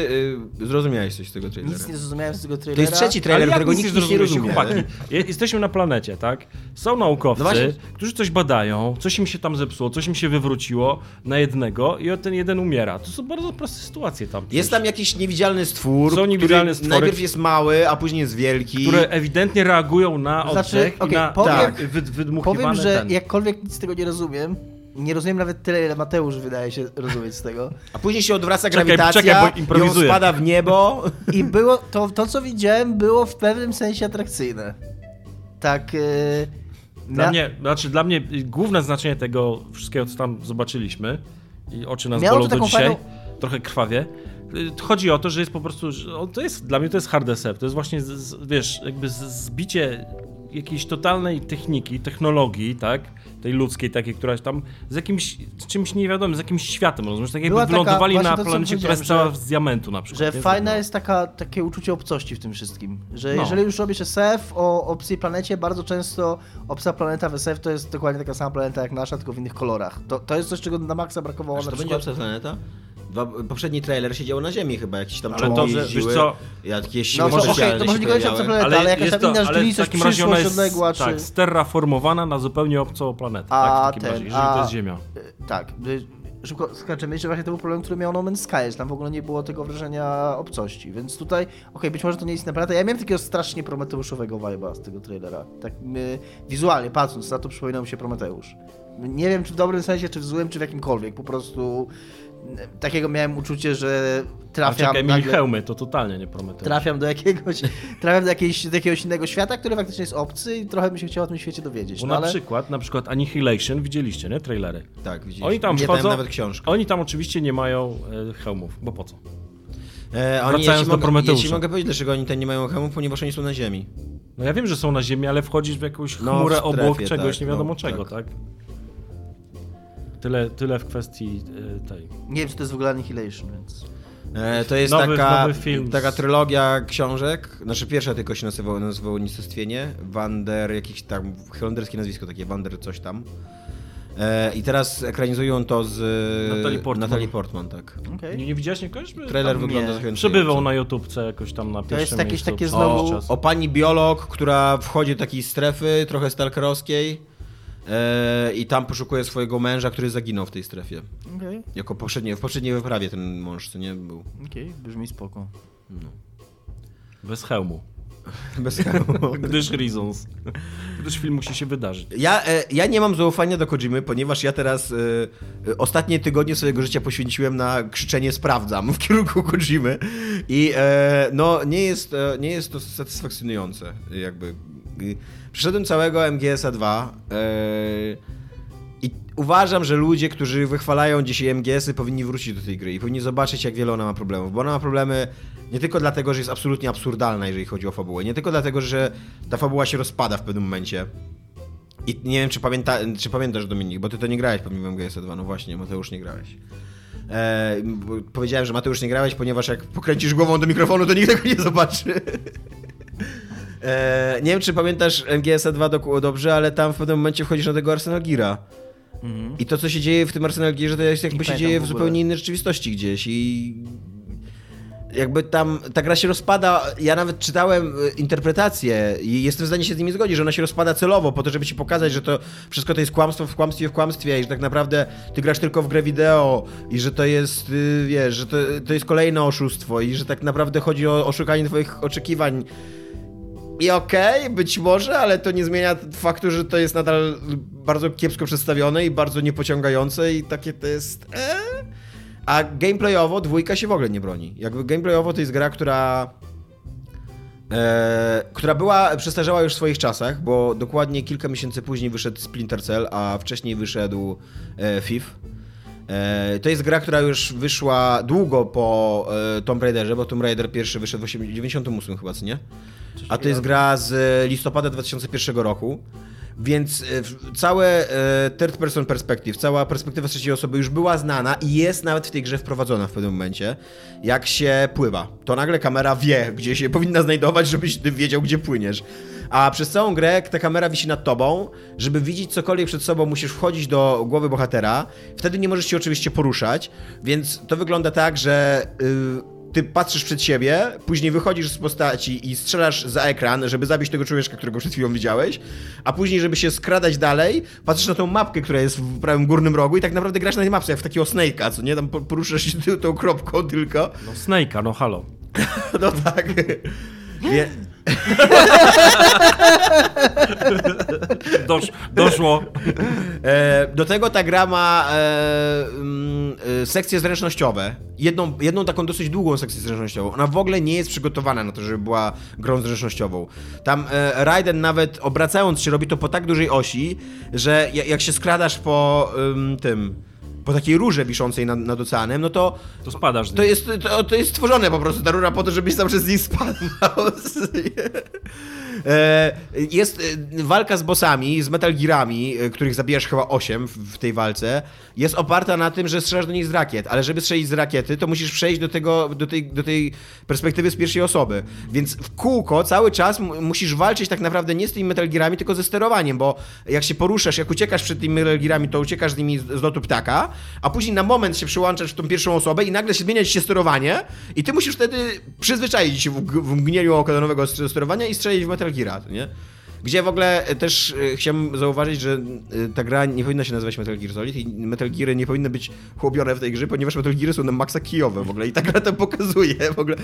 y, zrozumiałeś coś z tego trailera? Nic nie zrozumiałem z tego To trailera. jest trzeci trailer, którego nikt nie zrozumieliście, rozumie. Chłopaki, Je- jesteśmy na planecie, tak? Są naukowcy, No właśnie. którzy coś badają, coś im się tam zepsuło, coś im się wywróciło na jednego i ten jeden umiera. To są bardzo proste sytuacje tam. Jest tam jakiś niewidzialny stwór, Są niewidzialne który stwory. najpierw jest mały, a później jest wielki. które ewidentnie reagują na Znaczy, oddech okej, i na powiem- tak, wy, wydmuchiwane Powiem, że ten. jakkolwiek nic z tego nie rozumiem, nie rozumiem nawet tyle, ile Mateusz wydaje się rozumieć z tego. A później się odwraca Czekaj, grawitacja, czekaj, bo i on improwizuję. spada w niebo. I było, to, to co widziałem było w pewnym sensie atrakcyjne. Tak... Yy, Dla mia- mnie, znaczy dla mnie główne znaczenie tego wszystkiego, co tam zobaczyliśmy i oczy nas Miało bolą do dzisiaj, fajną- trochę krwawie. Y, Chodzi o to, że jest po prostu, to jest, dla mnie to jest hard SF, to jest właśnie, z, z, wiesz, jakby z- zbicie jakiejś totalnej techniki, technologii, tak, tej ludzkiej takiej, która tam z jakimś, z czymś niewiadomym, z jakimś światem, rozumiesz, tak jakby Była wylądowali na planecie, która cała z diamentu na przykład. Że nie? fajne Zrobiona. jest taka, takie uczucie obcości w tym wszystkim. Że No. jeżeli już robisz SF o obcej planecie, bardzo często obca planeta w SF to jest dokładnie taka sama planeta jak nasza, tylko w innych kolorach. To, to jest coś, czego na maksa brakowało Aż na to będzie przykład... obca planeta? Dwa, poprzedni trailer siedział na ziemi chyba, jakiś tam Ale czołgi to, że- wiesz co? jakieś No siły to okej, specjalne to się może nie o obca planeta, ale jakaś jest tam inna, ale ona przyszłość jest odległa, tak, czy... sterraformowana na zupełnie obcą planetę, A tak, w takim ten, razie, jeżeli a- to jest Ziemia. Y, Tak, y, szybko skaczemy, że właśnie to był problem, który miał No Man's Sky, że tam w ogóle nie było tego wrażenia obcości, więc tutaj, okej, być może to nie jest naprawdę, ja miałem takiego strasznie prometeuszowego vibe'a z tego trailera, tak y, wizualnie patrząc na to przypominał mi się Prometeusz. Nie wiem, czy w dobrym sensie, czy w złym, czy w jakimkolwiek, po prostu takiego miałem uczucie, że trafiam czekaj, nagle- hełmy, to totalnie nie Prometeusz. Trafiam do jakiegoś, <laughs> trafiam do, jakiejś, do jakiegoś innego świata, który faktycznie jest obcy i trochę bym się chciał o tym świecie dowiedzieć. Bo No, na ale... przykład, na przykład Annihilation, widzieliście, nie? Trailery. Tak, widzisz. Oni tam wchodzą, nawet książkę. oni tam oczywiście nie mają e, hełmów, bo po co? E, oni, Wracając ja ci do mogę, Prometeusza. Ci mogę powiedzieć, dlaczego oni tam nie mają hełmów, ponieważ oni są na ziemi. No ja wiem, że są na ziemi, ale wchodzisz w jakąś No, chmurę w strefie, obok czegoś, tak, nie wiadomo no, czego, tak. tak? Tyle, tyle w kwestii e, tej. Nie wiem, czy to jest w ogóle Annihilation, więc... E, to jest Nowy- taka, nowy film. taka trylogia książek. Znaczy pierwsza tylko się nazywało, nazywało Nicestwienie. Wander, jakieś tam holenderskie nazwisko takie, Wander coś tam. E, I teraz ekranizują to z Natalie Portman. Natalie Portman tak. Okej. Nie, nie widziałeś? Trailer Tam wygląda nie. Przebywał na YouTubce jakoś tam na pierwszym jest jakieś miejscu takie znowu- czas. O pani biolog, która wchodzi do takiej strefy, trochę stalkerowskiej e, i tam poszukuje swojego męża, który zaginął w tej strefie. Okej, Jako poprzednie, w poprzedniej wyprawie ten mąż, co nie był. okej, brzmi spoko. Bez hełmu. <laughs> Bez hełmu. <laughs> Gdyż reasons. Gdyż film musi się wydarzyć. Ja, e, ja nie mam zaufania do Kojimy, ponieważ ja teraz e, e, ostatnie tygodnie swojego życia poświęciłem na krzyczenie sprawdzam w kierunku Kojimy i e, no nie jest, e, nie jest to satysfakcjonujące jakby. Przeszedłem całego MGS-a 2 e, i uważam, że ludzie, którzy wychwalają dzisiaj MGS-y powinni wrócić do tej gry i powinni zobaczyć jak wiele ona ma problemów, bo ona ma problemy nie tylko dlatego, że jest absolutnie absurdalna, jeżeli chodzi o fabułę, nie tylko dlatego, że ta fabuła się rozpada w pewnym momencie, i nie wiem, czy, pamięta, czy pamiętasz, Dominik, bo ty to nie grałeś w MGS 2. No właśnie, Mateusz nie grałeś. E, bo powiedziałem, że Mateusz nie grałeś, ponieważ jak pokręcisz głową do mikrofonu, to nikt tego nie zobaczy. <laughs> E, nie wiem, czy pamiętasz MGS 2 do, dobrze, ale tam w pewnym momencie wchodzisz na tego Arsenal Gira. I to, co się dzieje w tym Arsenal Gearze, to jest jakby się dzieje w w zupełnie innej rzeczywistości gdzieś i jakby tam ta gra się rozpada. Ja nawet czytałem e, interpretacje i jestem w stanie się z nimi zgodzić, że ona się rozpada celowo, po to, żeby ci pokazać, że to wszystko to jest kłamstwo w kłamstwie w kłamstwie i że tak naprawdę ty grasz tylko w grę wideo i że to jest, y, wiesz, że to, to jest kolejne oszustwo i że tak naprawdę chodzi o oszukanie twoich oczekiwań. I okej, być może, ale to nie zmienia faktu, że to jest nadal bardzo kiepsko przedstawione i bardzo niepociągające i takie to jest... E? A gameplayowo dwójka się w ogóle nie broni. Jakby gameplayowo to jest gra, która... E, która była, przestarzała już w swoich czasach, bo dokładnie kilka miesięcy później wyszedł Splinter Cell, a wcześniej wyszedł e, FIF. E, to jest gra, która już wyszła długo po e, Tomb Raiderze, bo Tomb Raider pierwszy wyszedł w 98 chyba, co nie? A to jest gra z listopada 2001 roku. Więc e, całe e, third person perspective, cała perspektywa trzeciej osoby już była znana i jest nawet w tej grze wprowadzona w pewnym momencie. Jak się pływa, to nagle kamera wie, gdzie się powinna znajdować, żebyś ty wiedział, gdzie płyniesz. A przez całą grę ta kamera wisi nad tobą, żeby widzieć cokolwiek przed sobą, musisz wchodzić do głowy bohatera. Wtedy nie możesz się oczywiście poruszać, więc to wygląda tak, że y, ty patrzysz przed siebie, później wychodzisz z postaci i strzelasz za ekran, żeby zabić tego człowieka, którego przed chwilą widziałeś, a później, żeby się skradać dalej, patrzysz na tą mapkę, która jest w prawym górnym rogu i tak naprawdę grasz na tej mapce jak w takiego Snake'a, co nie? Tam po- poruszasz się <laughs> tą kropką tylko. No Snake'a, no halo. <laughs> No tak. Wie, <laughs> Dosz, doszło. E, do tego ta gra ma e, mm, e, sekcje zręcznościowe. Jedną, jedną taką dosyć długą sekcję zręcznościową. Ona w ogóle nie jest przygotowana na to, żeby była grą zręcznościową. Tam Raiden nawet obracając się robi to po tak dużej osi, że ja- jak się skradasz po ym, tym, po takiej rurze wiszącej nad, nad oceanem, no to To spadasz z to jest, to, to jest stworzone po prostu ta rura po to, żebyś tam przez nich spadał. E, <laughs> Jest e, walka z bossami, z Metal Gearami, e, których zabijasz chyba 8 w, tej walce. Jest oparta na tym, że strzelasz do nich z rakiet, ale żeby strzelić z rakiety, to musisz przejść do, tego, do, tej, do tej perspektywy z pierwszej osoby. Więc w kółko cały czas musisz walczyć tak naprawdę nie z tymi Metal Gearami, tylko ze sterowaniem, bo jak się poruszasz, jak uciekasz przed tymi Metal Gearami, to uciekasz z nimi z, lotu ptaka, a później na moment się przyłączasz w tą pierwszą osobę i nagle się zmienia się sterowanie i ty musisz wtedy przyzwyczaić się w, w mgnieniu oka do nowego st- sterowania i strzelić w Metal Geara, to nie? Gdzie w ogóle e, też e, chciałem zauważyć, że e, ta gra nie powinna się nazywać Metal Gear Solid i Metal Geary nie powinny być chłopione w tej grze, ponieważ Metal Geary są na maksa kijowe w ogóle i ta gra to pokazuje w ogóle.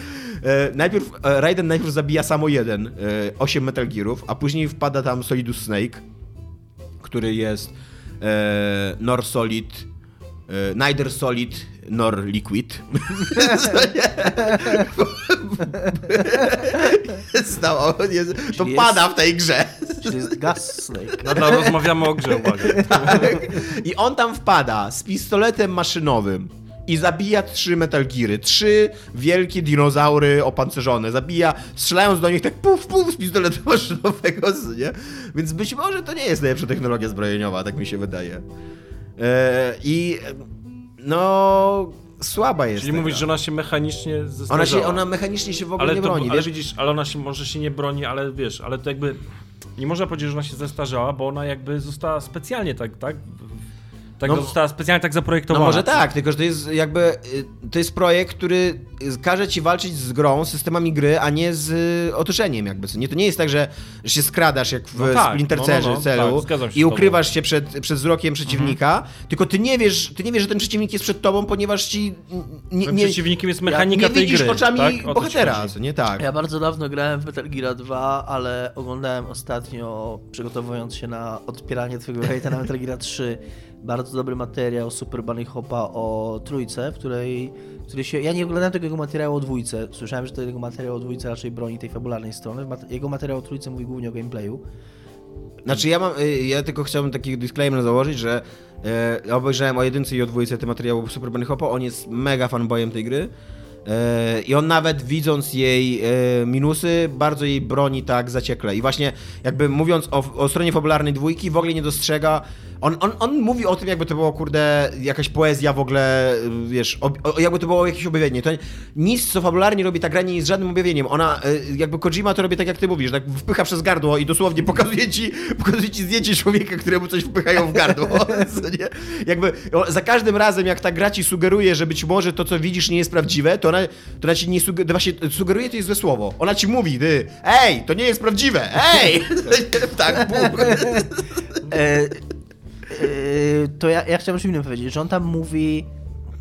Najpierw, Raiden najpierw zabija samo jeden, 8 Metal Gearów, a później wpada tam Solidus Snake, który jest nor solid, neither solid nor liquid. <laughs> Stało, jest, to Czyli pada jest- w tej grze. Czyli jest Gas Snake. Nadal rozmawiamy o grze, uwaga. <laughs> I on tam wpada z pistoletem maszynowym i zabija trzy Metal Geary, trzy wielkie dinozaury opancerzone. Zabija, strzelając do nich tak puf, puf z pistoletu <laughs> maszynowego, nie? Więc być może to nie jest najlepsza technologia zbrojeniowa, tak mi się wydaje. E, I no, słaba jest. Czyli mówisz, że ona się mechanicznie ona, zestarzała. się, ona mechanicznie się w ogóle ale nie to, broni, ale wiesz? widzisz, ale ona się może się nie broni, ale wiesz, ale to jakby nie można powiedzieć, że ona się zestarzała, bo ona jakby została specjalnie tak, tak? Tak No- została specjalnie tak No zaprojektowana. może tak, tylko że to jest jakby, y, to jest projekt, który każe ci walczyć z grą, z systemami gry, a nie z y, otoczeniem jakby. co Nie, to nie jest tak, że się skradasz jak w No tak, Splinter no, no, no, celu tak, i tobą. ukrywasz się przed, przed wzrokiem przeciwnika, tylko ty nie wiesz, ty nie wiesz, że ten przeciwnik jest przed tobą, ponieważ ci nie, nie, przeciwnikiem jest mechanika nie tej widzisz gry. oczami tak? Bohatera, nie tak. Ja bardzo dawno grałem w Metal Gear 2, ale oglądałem ostatnio, przygotowując się na odpieranie twojego hejta na Metal Gear 3, bardzo dobry materiał Super Bunny Hopa o trójce, w której, który się... Ja nie oglądałem tego jego materiału o dwójce. Słyszałem, że to jego materiał o dwójce raczej broni tej fabularnej strony. Jego materiał o trójce mówi głównie o gameplayu. Znaczy ja mam, y, ja tylko chciałbym taki disclaimer założyć, że e, obejrzałem o jedynce i o dwójce te materiały Super Bunny Hopa, on jest mega fanboyem tej gry. E, I on nawet widząc jej minusy, bardzo jej broni tak zaciekle. I właśnie jakby mówiąc o, o stronie fabularnej dwójki, w ogóle nie dostrzega. On, on, on mówi o tym, jakby to było, kurde, jakaś poezja w ogóle, y, wiesz, ob, o, jakby to było jakieś objawienie. To nic, co fabularnie robi ta gra, nie jest żadnym objawieniem. Ona, y, jakby Kojima to robi tak, jak ty mówisz, tak wpycha przez gardło i dosłownie pokazuje ci, <laughs> pokazuje ci zdjęcie człowieka, któremu coś wpychają w gardło. <laughs> Nie? Jakby za każdym razem, jak ta gra ci sugeruje, że być może to, co widzisz, nie jest prawdziwe, to ona, to ona ci nie sugeruje, właśnie sugeruje to jest złe słowo. Ona ci mówi, ty, ej, to nie jest prawdziwe, ej! <laughs> tak, bum. E, to ja, ja chciałem już innym powiedzieć, że on tam mówi,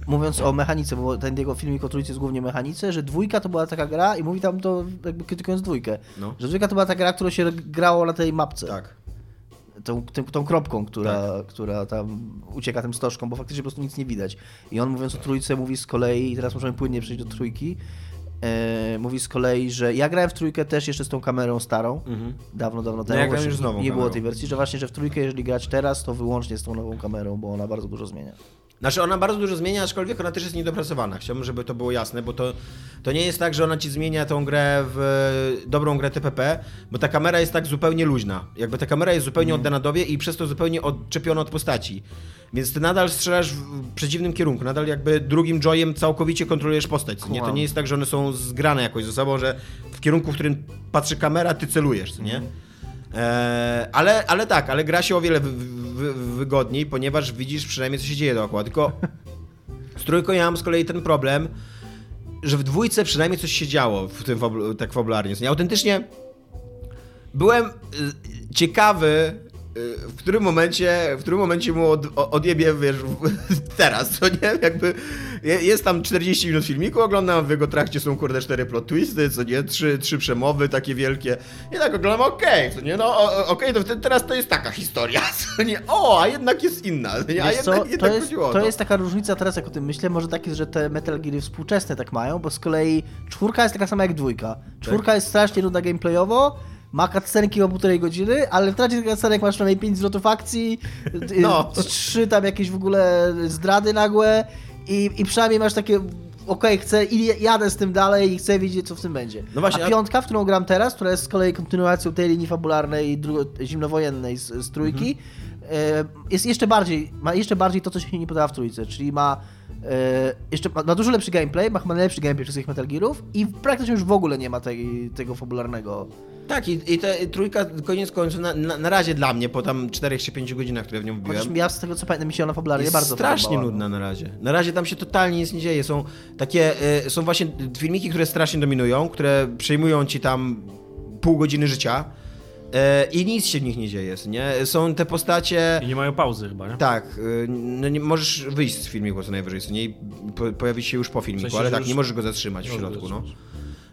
mówiąc o mechanice, bo ten jego filmik o trójce jest głównie mechanice, że dwójka to była taka gra i mówi tam to jakby krytykując dwójkę, No. że dwójka to była ta gra, którą się grało na tej mapce. Tak. Tą, tą, tą kropką, która, która tam ucieka tym stożką, bo faktycznie po prostu nic nie widać. I on mówiąc o trójce mówi z kolei, i teraz możemy płynnie przejść do trójki, e, mówi z kolei, że ja grałem w trójkę też jeszcze z tą kamerą starą, dawno, dawno temu. ja grałem już z nową Nie było tej wersji, że właśnie, że w trójkę jeżeli grać teraz, to wyłącznie z tą nową kamerą, bo ona bardzo dużo zmienia. Znaczy ona bardzo dużo zmienia, aczkolwiek ona też jest niedopracowana. Chciałbym, żeby to było jasne, bo to, to nie jest tak, że ona ci zmienia tą grę w dobrą grę TPP, bo ta kamera jest tak zupełnie luźna. Jakby ta kamera jest zupełnie oddana tobie i przez to zupełnie odczepiona od postaci. Więc ty nadal strzelasz w przeciwnym kierunku, nadal jakby drugim joyem całkowicie kontrolujesz postać. Nie? To nie jest tak, że one są zgrane jakoś ze sobą, że w kierunku, w którym patrzy kamera, ty celujesz, nie? Eee, ale, ale tak, ale gra się o wiele wy, wy, wygodniej, ponieważ widzisz przynajmniej co się dzieje dookoła. Tylko z trójką ja mam z kolei ten problem, że w dwójce przynajmniej coś się działo w tym tak fabularnie. nie? Autentycznie byłem y, ciekawy, w którym momencie, w którym momencie mu od, odjebie, wiesz, <laughs> teraz, co nie? Jakby je- jest tam 40 minut filmiku, oglądam, w jego trakcie są kurde cztery plot twisty, co nie? Trzy, trzy przemowy takie wielkie. I tak oglądam, okej, co nie? No okej, to wtedy, teraz to jest taka historia, <laughs> co nie? O, a jednak jest inna, co nie? A jednak, co, to, jednak jest, chodziło o to jest taka różnica teraz, jak o tym myślę, może tak jest, że te Metal Geary współczesne tak mają, bo z kolei czwórka jest taka sama jak dwójka. Czwórka Tak. jest strasznie nudna gameplayowo, ma cutscenki o półtorej godziny, ale w trakcie tych cutscenek masz przynajmniej 5 zwrotów akcji, <laughs> y, No. trzy tam jakieś w ogóle zdrady nagłe i, i przynajmniej masz takie okej, chcę i jadę z tym dalej i chcę wiedzieć, co w tym będzie. No właśnie, a piątka, w którą gram teraz, która jest z kolei kontynuacją tej linii fabularnej zimnowojennej z, z trójki, e, jest jeszcze bardziej, ma jeszcze bardziej to, co się nie podoba w trójce, czyli ma e, jeszcze ma, ma dużo lepszy gameplay, ma chyba najlepszy gameplay wszystkich Metal Gearów i praktycznie już w ogóle nie ma tej, tego fabularnego. Tak, i, i ta trójka koniec końców, na, na, na razie dla mnie, po tam 4 czy 5 godzinach, które w nią Chociaż wbiłem, ja z tego co pamiętam, mi się ona fabularnie jest bardzo strasznie podobała. nudna na razie. Na razie tam się totalnie nic nie dzieje. Są takie, e, są właśnie filmiki, które strasznie dominują, które przejmują ci tam pół godziny życia e, i nic się w nich nie dzieje, nie? Są te postacie... I nie mają pauzy chyba, nie? Tak, y, no nie, możesz wyjść z filmiku co najwyżej, co nie? I po, pojawić się już po filmiku, sensie, ale tak, już- nie możesz go zatrzymać w Nie środku, no.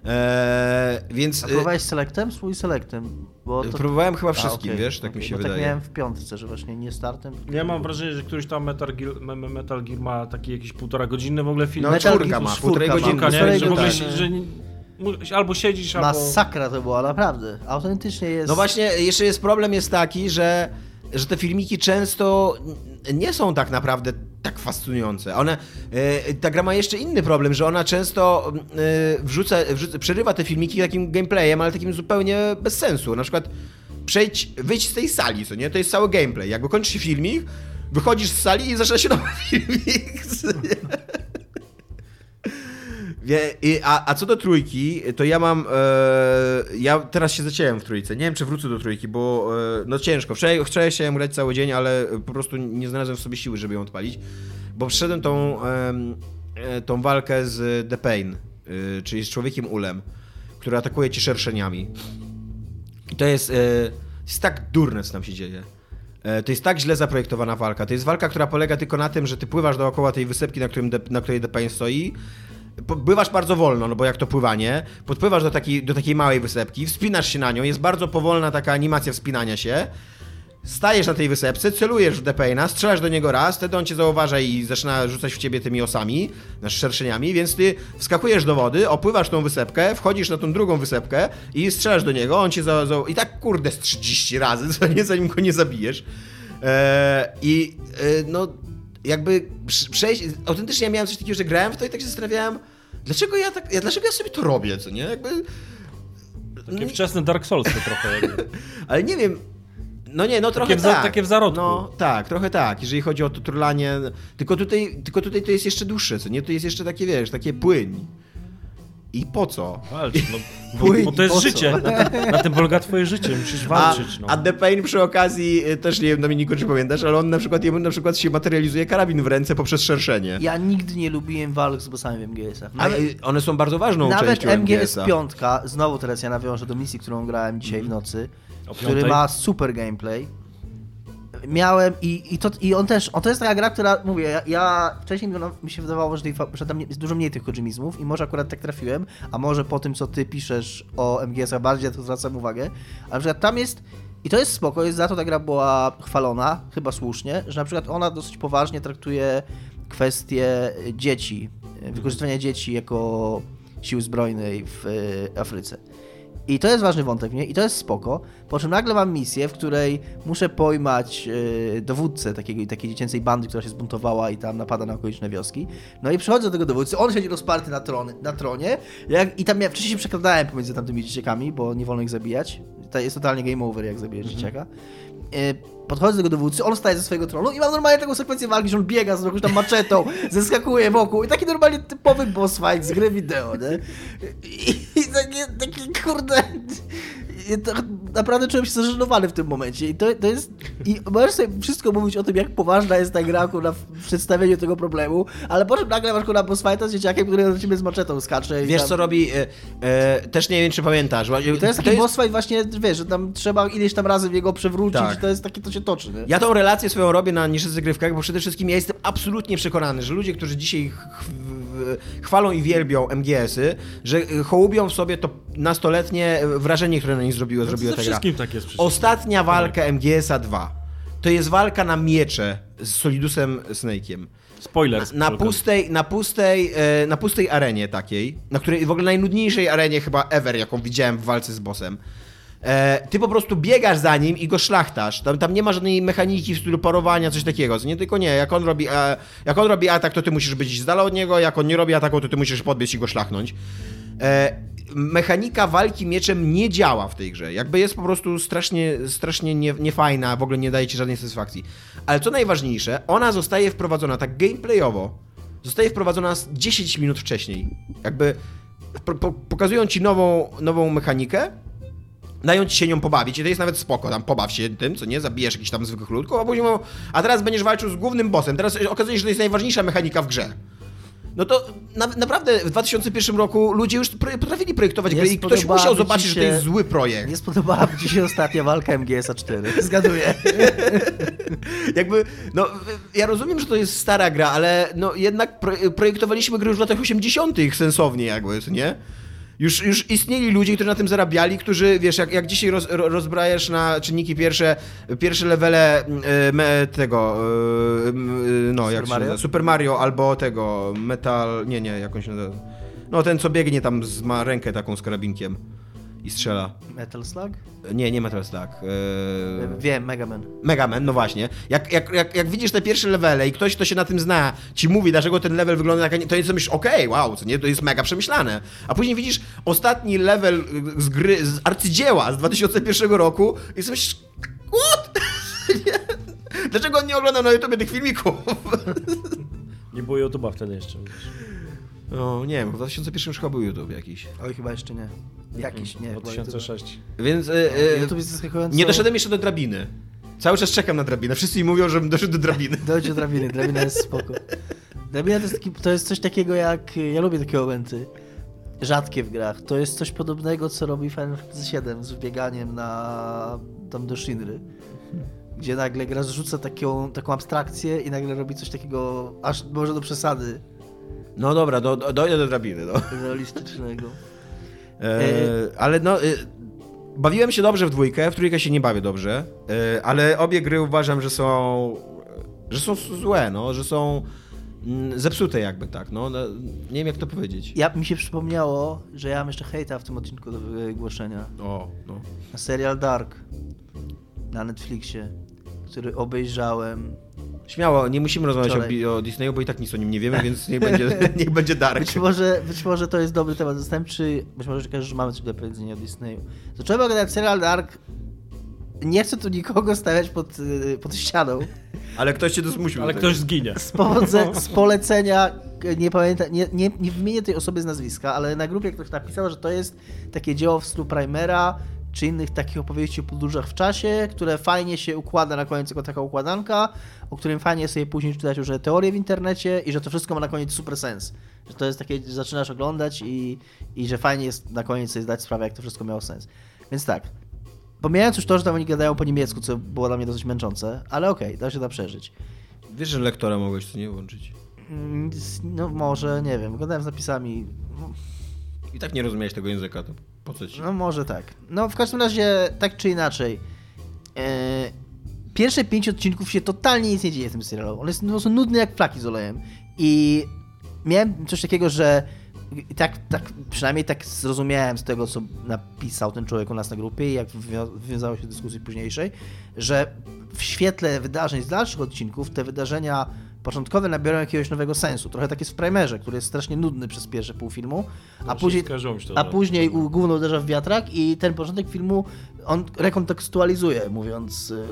Eee, więc A y, próbowałeś selectem? Swój selectem. Bo to... próbowałem chyba A, wszystkim, okej, wiesz, tak mi okej, się bo wydaje. Tak miałem w piątce, że właśnie nie startem. Ja mam wrażenie, że któryś tam Metal Gear, Me- Me- Metal Gear ma taki jakiś półtora godzinny w ogóle film. No, Metal czwórka ma, półtorej ma. godziny. Czwórka, nie? Półtorej Że w ogóle godziny. się, że albo siedzisz, albo... Masakra to była, naprawdę. Autentycznie jest... No właśnie, jeszcze jest problem jest taki, że, że te filmiki często nie są tak naprawdę tak fascynujące. One, e, ta gra ma jeszcze inny problem, że ona często e, wrzuca, wrzuca, przerywa te filmiki takim gameplayem, ale takim zupełnie bez sensu. Na przykład przejdź, wyjdź z tej sali, co nie? To jest cały gameplay. Jakby kończy się filmik, wychodzisz z sali i zaczyna się nowy <laughs> filmik. co nie? Wie, i, a, a co do trójki, to ja mam. E, ja teraz się zaciąłem w trójce. Nie wiem, czy wrócę do trójki, bo e, no ciężko. Wczoraj, wczoraj chciałem grać cały dzień, ale po prostu nie znalazłem w sobie siły, żeby ją odpalić. Bo przeszedłem tą, e, tą walkę z The Pain, e, czyli z człowiekiem ulem, który atakuje cię szerszeniami. I to jest, e, jest tak durne, co tam się dzieje. E, To jest tak źle zaprojektowana walka. To jest walka, która polega tylko na tym, że ty pływasz dookoła tej wysepki, na, którym de, na której The Pain stoi. Pływasz bardzo wolno, no bo jak to pływanie. Podpływasz do takiej, do takiej małej wysepki, wspinasz się na nią, jest bardzo powolna taka animacja wspinania się. Stajesz na tej wysepce, celujesz w Depaina, strzelasz do niego raz, wtedy on cię zauważa i zaczyna rzucać w ciebie tymi osami, znaczy szerszeniami, więc ty wskakujesz do wody, opływasz tą wysepkę, wchodzisz na tą drugą wysepkę i strzelasz do niego, on cię za, za, i tak kurde z 30 razy, <laughs> zanim go nie zabijesz. Eee, I e, no, jakby prz- przejść, autentycznie ja miałem coś takiego, że grałem w to i tak się zastanawiałem, dlaczego ja tak, ja, dlaczego ja sobie to robię, co nie, jakby... Takie wczesne Dark Souls to trochę jakby. <laughs> Ale nie wiem. No nie, no trochę w za- tak. takie w zarodku. No tak, trochę tak, jeżeli chodzi o to turlanie. Tylko tutaj, tylko tutaj to jest jeszcze dłuższe, co nie? To jest jeszcze takie, wiesz, takie płyń. I po co? Walcz, no, Płyń, <laughs> bo to jest życie. Na, <laughs> na tym polega twoje życie, musisz A, walczyć. No. a The Pain przy okazji, y, też nie wiem Dominiku, czy pamiętasz, ale on na przykład, jemu na przykład się materializuje karabin w ręce poprzez szerszenie. Ja nigdy nie lubiłem walk z bossami w MGS-ach. Ale one są bardzo ważną Nawet częścią MGS MGS-a. 5, znowu teraz ja nawiążę do misji, którą grałem dzisiaj Mhm. w nocy, O który ma super gameplay. Miałem i, i, to, i on też, on to jest taka gra, która, mówię, ja, ja wcześniej mi, się wydawało, że, tej, że tam jest dużo mniej tych kojimizmów i może akurat tak trafiłem, a może po tym, co ty piszesz o MGS-ach bardziej, to zwracam uwagę, ale przykład tam jest, i to jest spoko, jest za to ta gra była chwalona, chyba słusznie, że na przykład ona dosyć poważnie traktuje kwestie dzieci, wykorzystywania dzieci jako siły zbrojnej w e, Afryce. I to jest ważny wątek, nie? I to jest spoko. Po czym nagle mam misję, w której muszę pojmać e, dowódcę takiego, takiej dziecięcej bandy, która się zbuntowała i tam napada na okoliczne wioski. No i przychodzę do tego dowódcy, on siedzi rozparty na, tron, na tronie jak, i tam ja wcześniej się przekradałem pomiędzy tamtymi dzieciakami, bo nie wolno ich zabijać. To jest totalnie game over, jak zabijesz dzieciaka. E, Podchodzę do tego dowódcy, on staje ze swojego tronu i mam normalnie taką sekwencję walki, że on biega z jakąś tam maczetą, <laughs> zeskakuje wokół i taki normalnie typowy boss fight z gry wideo, nie? I, i takie, takie kurde... To, naprawdę czułem się zażenowany w tym momencie i to, to jest... I możesz sobie wszystko mówić o tym, jak poważna jest ta gra na przedstawieniu tego problemu, ale potem nagle masz na boss fighta z dzieciakiem, który do ciebie z maczetą skacze. Wiesz tam- co robi, e, e, też nie wiem czy pamiętasz. to jest taki boss fight właśnie, wiesz, że tam trzeba ileś tam razy w jego przewrócić Tak. to jest takie, to się toczy, nie? Ja tą relację swoją robię na niższych zagrywkach, bo przede wszystkim ja jestem absolutnie przekonany, że ludzie, którzy dzisiaj chwalą i wielbią MGS-y, że y, hołubią w sobie to nastoletnie wrażenie, które na nich zrobiło, ta gra. wszystkim tak jest. Ostatnia walka MGS-a 2 to jest walka na miecze z Solidusem Snake'iem. Spoiler. Na okazji. pustej, na pustej, e, na pustej arenie takiej, na której w ogóle najnudniejszej arenie chyba ever, jaką widziałem w walce z bossem. E, ty po prostu biegasz za nim i go szlachtasz. Tam, tam nie ma żadnej mechaniki w stylu parowania, coś takiego. Nie tylko nie. Jak on, robi, e, jak on robi atak, to ty musisz być z dala od niego. Jak on nie robi ataku, to ty musisz podbiec i go szlachnąć. E, mechanika walki mieczem nie działa w tej grze. Jakby jest po prostu strasznie, strasznie nie, niefajna, w ogóle nie daje ci żadnej satysfakcji. Ale co najważniejsze, ona zostaje wprowadzona tak gameplayowo, zostaje wprowadzona z 10 minut wcześniej. Jakby po, po, pokazują ci nową, nową mechanikę, dają ci się nią pobawić i to jest nawet spoko, tam pobaw się tym, co nie, zabijesz jakiś tam zwykłych ludków, a później mówią, a teraz będziesz walczył z głównym bossem, teraz okazuje się, że to jest najważniejsza mechanika w grze. No to na, naprawdę w 2001 roku ludzie już potrafili projektować Nie gry i ktoś spodobałaby musiał zobaczyć, że to się- jest zły projekt. Nie spodobała mi się ostatnia walka MGS-a 4. <laughs> Zgaduję. <laughs> Jakby, no ja rozumiem, że to jest stara gra, ale no jednak pro, projektowaliśmy gry już w latach 80. sensownie jakby, nie? Już, już istnieli ludzie, którzy na tym zarabiali, którzy, wiesz, jak, jak dzisiaj roz, ro- rozbrajesz na czynniki pierwsze, pierwsze levele e, me, tego, e, e, no jak się Mario? nazywa? Super Mario albo tego, Metal, nie, nie, jakąś. No ten, co biegnie tam, z, ma rękę taką z karabinkiem i strzela. Metal Slug? Nie, nie Metal Slug. E, Wiem, Mega Man. Mega Man, no właśnie. Jak, jak, jak, jak widzisz te pierwsze levele i ktoś, kto się na tym zna, ci mówi, dlaczego ten level wygląda tak, nie, to jest myślisz, okej, wow, co nie, to jest mega przemyślane. A później widzisz ostatni level z gry, z arcydzieła z 2001 roku i sobie myślisz, what? Nie? <laughs> Dlaczego on nie oglądał na YouTube tych filmików? Nie było YouTube'a wtedy jeszcze. wiesz. No, nie wiem, w 2001 już chyba był YouTube jakiś. Oj, chyba jeszcze nie. Jakiś, nie. chyba 2006. Więc e, e, YouTube jest zaskakująco... nie doszedłem jeszcze do drabiny. Cały czas czekam na drabinę. Wszyscy mi mówią, żebym doszedł do drabiny. <laughs> Dojdź do drabiny, drabina jest spoko. Drabina to jest, taki, to jest coś takiego jak... Ja lubię takie momenty. Rzadkie w grach. To jest coś podobnego, co robi Final Fantasy VII z wbieganiem na... tam do Shinry. Gdzie nagle gra zrzuca taką, taką abstrakcję i nagle robi coś takiego aż może do przesady No dobra, do, do, dojdę do drabiny, no. realistycznego. E, ale no, e, bawiłem się dobrze w dwójkę, w trójkę się nie bawię dobrze, e, ale obie gry uważam, że są, że są złe, no, że są mm, zepsute jakby tak, no, no nie wiem jak to powiedzieć. Ja, mi się przypomniało, że ja mam jeszcze hejta w tym odcinku do wygłoszenia. O, no. Na serial Dark na Netflixie, który obejrzałem. Śmiało, nie musimy rozmawiać o, o Disneyu, bo i tak nic o nim nie wiemy, więc niech będzie, <laughs> niech będzie Dark. Być może, być może to jest dobry temat zastępczy, być może każesz, że mamy coś do powiedzenia o Disneyu. Zacząłem oglądać serial Dark. Nie chcę tu nikogo stawiać pod, y, pod ścianą. <laughs> Ale ktoś cię to zmusił Ale ktoś zginie. Z, powodze, <laughs> z polecenia, nie pamiętam, nie, nie, nie wymienię tej osoby z nazwiska, ale na grupie ktoś napisał, że to jest takie dzieło w stylu Primera, czy innych takich opowieści o podróżach w czasie, które fajnie się układa na koniec jako taka układanka, o którym fajnie sobie później czytać różne teorie w internecie i że to wszystko ma na koniec super sens. Że to jest takie, że zaczynasz oglądać i, i że fajnie jest na koniec sobie zdać sprawę, jak to wszystko miało sens. Więc tak, pomijając już to, że tam oni gadają po niemiecku, co było dla mnie dosyć męczące, ale okej, da się to przeżyć. Wiesz, że lektora mogłeś tu nie włączyć. Mm, No może, nie wiem, oglądałem z napisami. I tak nie rozumiałeś tego języka, to po co ci? No może tak. No w każdym razie, tak czy inaczej. E, pierwsze pięć odcinków się totalnie nic nie dzieje w tym serialu. On jest po prostu nudny jak flaki z olejem. I miałem coś takiego, że tak, tak, przynajmniej tak zrozumiałem z tego, co napisał ten człowiek u nas na grupie i jak wywiązało się z dyskusji późniejszej, że w świetle wydarzeń z dalszych odcinków te wydarzenia początkowe nabiorą jakiegoś nowego sensu. Trochę tak jest w Primerze, który jest strasznie nudny przez pierwsze pół filmu, a Znaczy, później, a razu. później gówno uderza w wiatrak i ten początek filmu on rekontekstualizuje, mówiąc y,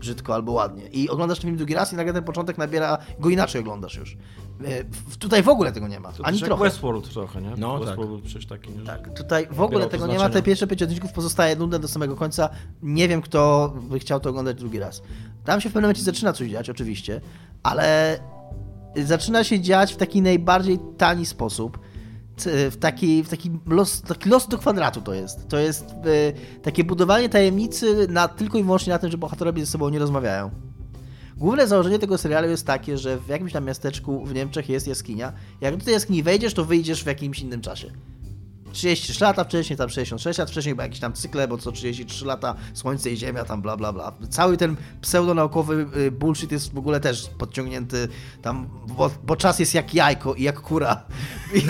brzydko albo ładnie. I oglądasz ten film drugi raz i nagle ten początek nabiera, go inaczej oglądasz już. Y, Tutaj w ogóle tego nie ma, To ani trochę. Westworld trochę, nie? No, Westworld tak. przecież taki, Tak, tutaj w ogóle tego nie ma. Te pierwsze pięć odcinków pozostaje nudne do samego końca. Nie wiem, kto by chciał to oglądać drugi raz. Tam się w pewnym momencie zaczyna coś dziać, oczywiście, ale zaczyna się dziać w taki najbardziej tani sposób. W taki, w taki, los, taki los do kwadratu to jest. To jest y, takie budowanie tajemnicy na, tylko i wyłącznie na tym, że bohaterowie ze sobą nie rozmawiają. Główne założenie tego serialu jest takie, że w jakimś tam miasteczku w Niemczech jest jaskinia. Jak do tej jaskini wejdziesz, to wyjdziesz w jakimś innym czasie. 33 lata wcześniej, tam 66 lat wcześniej, bo jakieś tam cykle, bo co 33 lata Słońce i Ziemia, tam bla bla bla. Cały ten pseudonaukowy y, bullshit jest w ogóle też podciągnięty tam, bo, bo czas jest jak jajko i jak kura. I, i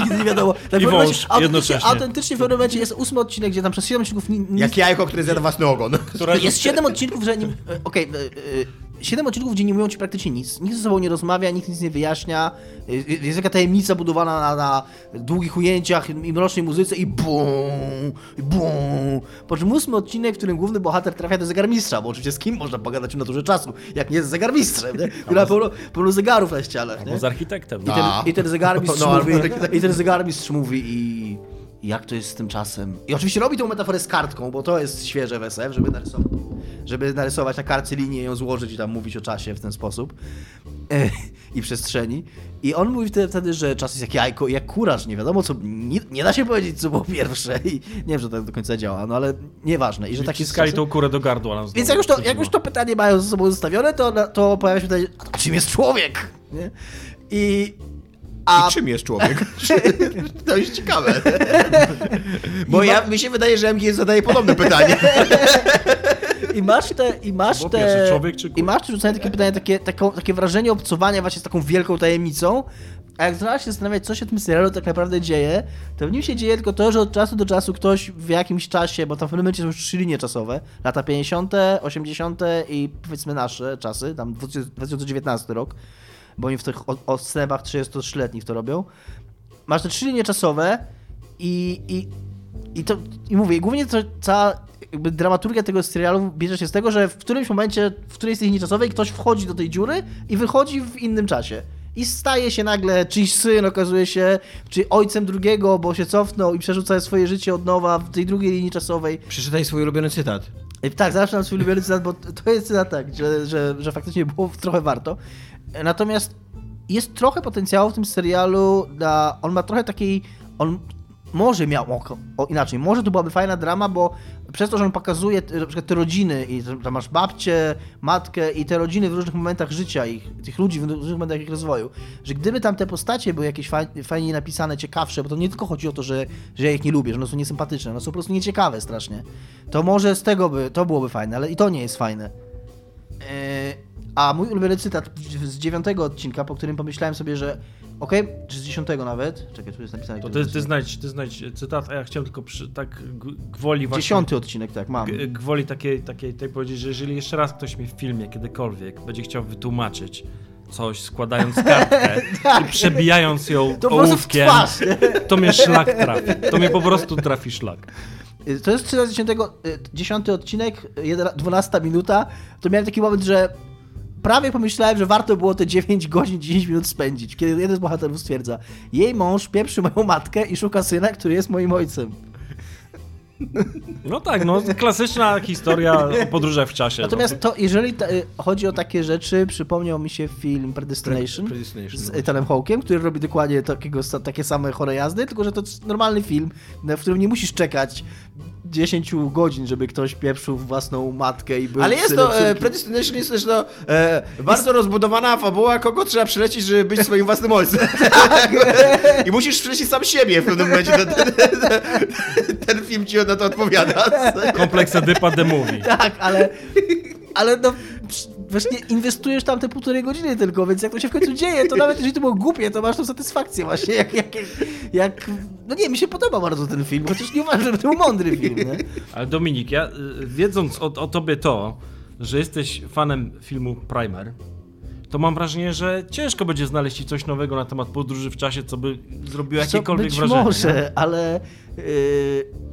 nigdy nie wiadomo. Tak pewnym wąż momencie- autentycznie, jednocześnie. autentycznie w pewnym momencie jest ósmy odcinek, gdzie tam przez 7 odcinków ni- Jak jajko, które zjada własny ogon. Która jest siedem odcinków, że. e, Okej, e, e, siedem odcinków, gdzie nie mówią ci praktycznie nic. Nikt ze sobą nie rozmawia, nikt nic nie wyjaśnia. E, Jest jaka tajemnica budowana na, na długich ujęciach i mrocznej muzyce i bum, i bum. Po czym ósmy odcinek, w którym główny bohater trafia do zegarmistrza, bo oczywiście z kim można pogadać o naturze czasu, jak nie z zegarmistrzem, nie? <laughs> który ma pełno, pełno zegarów na ścianach. Nie? Bo z architektem. I No. ten. I ten zegarmistrz No, mówi, albo- i ten zegarmistrz mówi i jak to jest z tym czasem. I oczywiście robi tą metaforę z kartką, bo to jest świeże w SF, żeby narysować, żeby narysować na kartce linię, ją złożyć i tam mówić o czasie w ten sposób. E, I przestrzeni. I on mówi wtedy, wtedy, że czas jest jak jajko i jak kuraż, nie wiadomo co, nie, nie da się powiedzieć co było pierwsze i nie wiem, że to tak do końca działa, no ale nieważne. I że tak jest czasem. tą kurę do gardła. Więc jak już, to, jak już to pytanie mają ze sobą zostawione, to, to pojawia się pytanie, a czym jest człowiek? Nie? I... A I czym jest człowiek? <laughs> To jest ciekawe. Bo ja, mi się wydaje, że MG zadaje podobne pytanie. <laughs> I masz te. I masz te. człowiek czy I masz rzucanie takie pytanie, takie, taką, takie wrażenie obcowania właśnie z taką wielką tajemnicą. A jak zaczynasz się zastanawiać, co się w tym serialu tak naprawdę dzieje, to w nim się dzieje tylko to, że od czasu do czasu ktoś w jakimś czasie, bo tam w pewnym momencie są już trzy linie czasowe, lata 50., 80. i powiedzmy nasze czasy, tam 2019 rok, bo oni w tych odstępach 33-letnich to robią. Masz te trzy linie czasowe i, i, i to i mówię, głównie to, cała jakby dramaturgia tego serialu bierze się z tego, że w którymś momencie, w którejś z tych linii czasowej ktoś wchodzi do tej dziury i wychodzi w innym czasie. I staje się nagle czyjś syn, okazuje się, czy ojcem drugiego, bo się cofnął i przerzuca swoje życie od nowa w tej drugiej linii czasowej. Przeczytaj swój ulubiony cytat. E, Tak, zawsze mam swój ulubiony cytat, bo to jest cytat tak, że, że, że faktycznie było trochę warto. Natomiast jest trochę potencjału w tym serialu, na, on ma trochę takiej, on może miał, o, o, inaczej, może to byłaby fajna drama, bo przez to, że on pokazuje na przykład te rodziny i tam masz babcię, matkę i te rodziny w różnych momentach życia ich, tych ludzi w różnych momentach ich rozwoju, że gdyby tam te postacie były jakieś faj, fajnie napisane, ciekawsze, bo to nie tylko chodzi o to, że, że ja ich nie lubię, że one są niesympatyczne, one są po prostu nieciekawe strasznie, to może z tego by, to byłoby fajne, ale i to nie jest fajne. Eee, A mój ulubiony cytat z dziewiątego odcinka, po którym pomyślałem sobie, że okej, czy z dziesiątego nawet, czekaj, tu jest napisane. To ty, ty, znajdź, ty znajdź cytat, a ja chciałem tylko przy, tak gwoli właśnie... Dziesiąty odcinek, tak, mam. Gwoli takiej, takiej, takiej powiedzieć, że jeżeli jeszcze raz ktoś mi w filmie kiedykolwiek będzie chciał wytłumaczyć coś, składając <laughs> kartkę i przebijając ją To ołówkiem, twarz, to mnie szlak trafi. To mnie po prostu trafi szlak. Y, To jest 30, dziesiąty odcinek, jedna- 12 minuta. To miałem taki moment, że prawie pomyślałem, że warto było te 9 godzin, 10 minut spędzić, kiedy jeden z bohaterów stwierdza, jej mąż pieprzy moją matkę i szuka syna, który jest moim ojcem. No tak, no klasyczna historia o podróżach w czasie. no. Natomiast to, jeżeli ta, y, chodzi o takie rzeczy, przypomniał mi się film Predestination, Predestination, z no. Ethanem Hawke'em, który robi dokładnie takiego, takie same chore jazdy, tylko że to jest normalny film, w którym nie musisz czekać 10 godzin, żeby ktoś pieprzył własną matkę i był Ale jest to, e. Predestination jest też to e, bardzo rozbudowana fabuła, kogo trzeba przylecieć, żeby być swoim własnym ojcem. <laughs> I musisz przylecieć sam siebie w pewnym momencie. Ten, ten, ten, ten film ci na to odpowiada. Kompleks Edypa The Movie. Tak, ale, ale no, psz, właśnie inwestujesz tam te półtorej godziny tylko, więc jak to się w końcu dzieje, to nawet jeżeli to było głupie, to masz tą satysfakcję właśnie, jak, jak, jak no nie, mi się podoba bardzo ten film, chociaż nie uważam, że to był mądry film, nie? Ale Dominik, ja y, wiedząc o, o tobie to, że jesteś fanem filmu Primer, to mam wrażenie, że ciężko będzie znaleźć ci coś nowego na temat podróży w czasie, co by zrobiło Co, jakiekolwiek być wrażenie. może, nie? ale... Yy,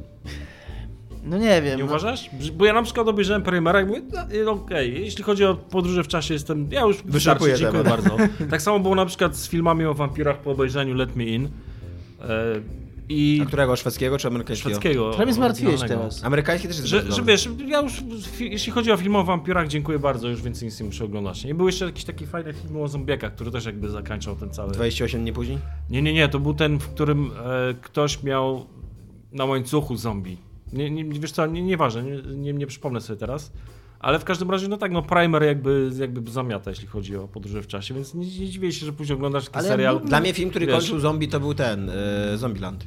no nie wiem. Nie no. uważasz? Bo ja na przykład obejrzałem Primera i mówię, no, okej, jeśli chodzi o podróże w czasie, jestem, ja już wystarczy, dziękuję temat. bardzo. <laughs> Tak samo było na przykład z filmami o wampirach po obejrzeniu Let Me In. E, I A którego? Szwedzkiego czy amerykańskiego? szwedzkiego. Prawie zmartwiłeś teraz. Amerykański też jest Że, że wiesz, ja już, jeśli chodzi o film o wampirach, dziękuję bardzo, już więcej nic nie muszę oglądać. I był jeszcze jakiś taki fajny film o zombiekach, który też jakby zakończał ten cały... 28 dni później? Nie, nie, nie, to był ten, w którym e, ktoś miał na łańcuchu zombie. Nie, nie, wiesz co, nie, nieważne, nie, nie, nie przypomnę sobie teraz. Ale w każdym razie, no tak, no Primer jakby, jakby zamiata, jeśli chodzi o podróże w czasie, więc nie, nie dziwię się, że później oglądasz taki Ale serial. Dla mnie film, który Wiesz. kończył zombie, to był ten, e, Zombieland.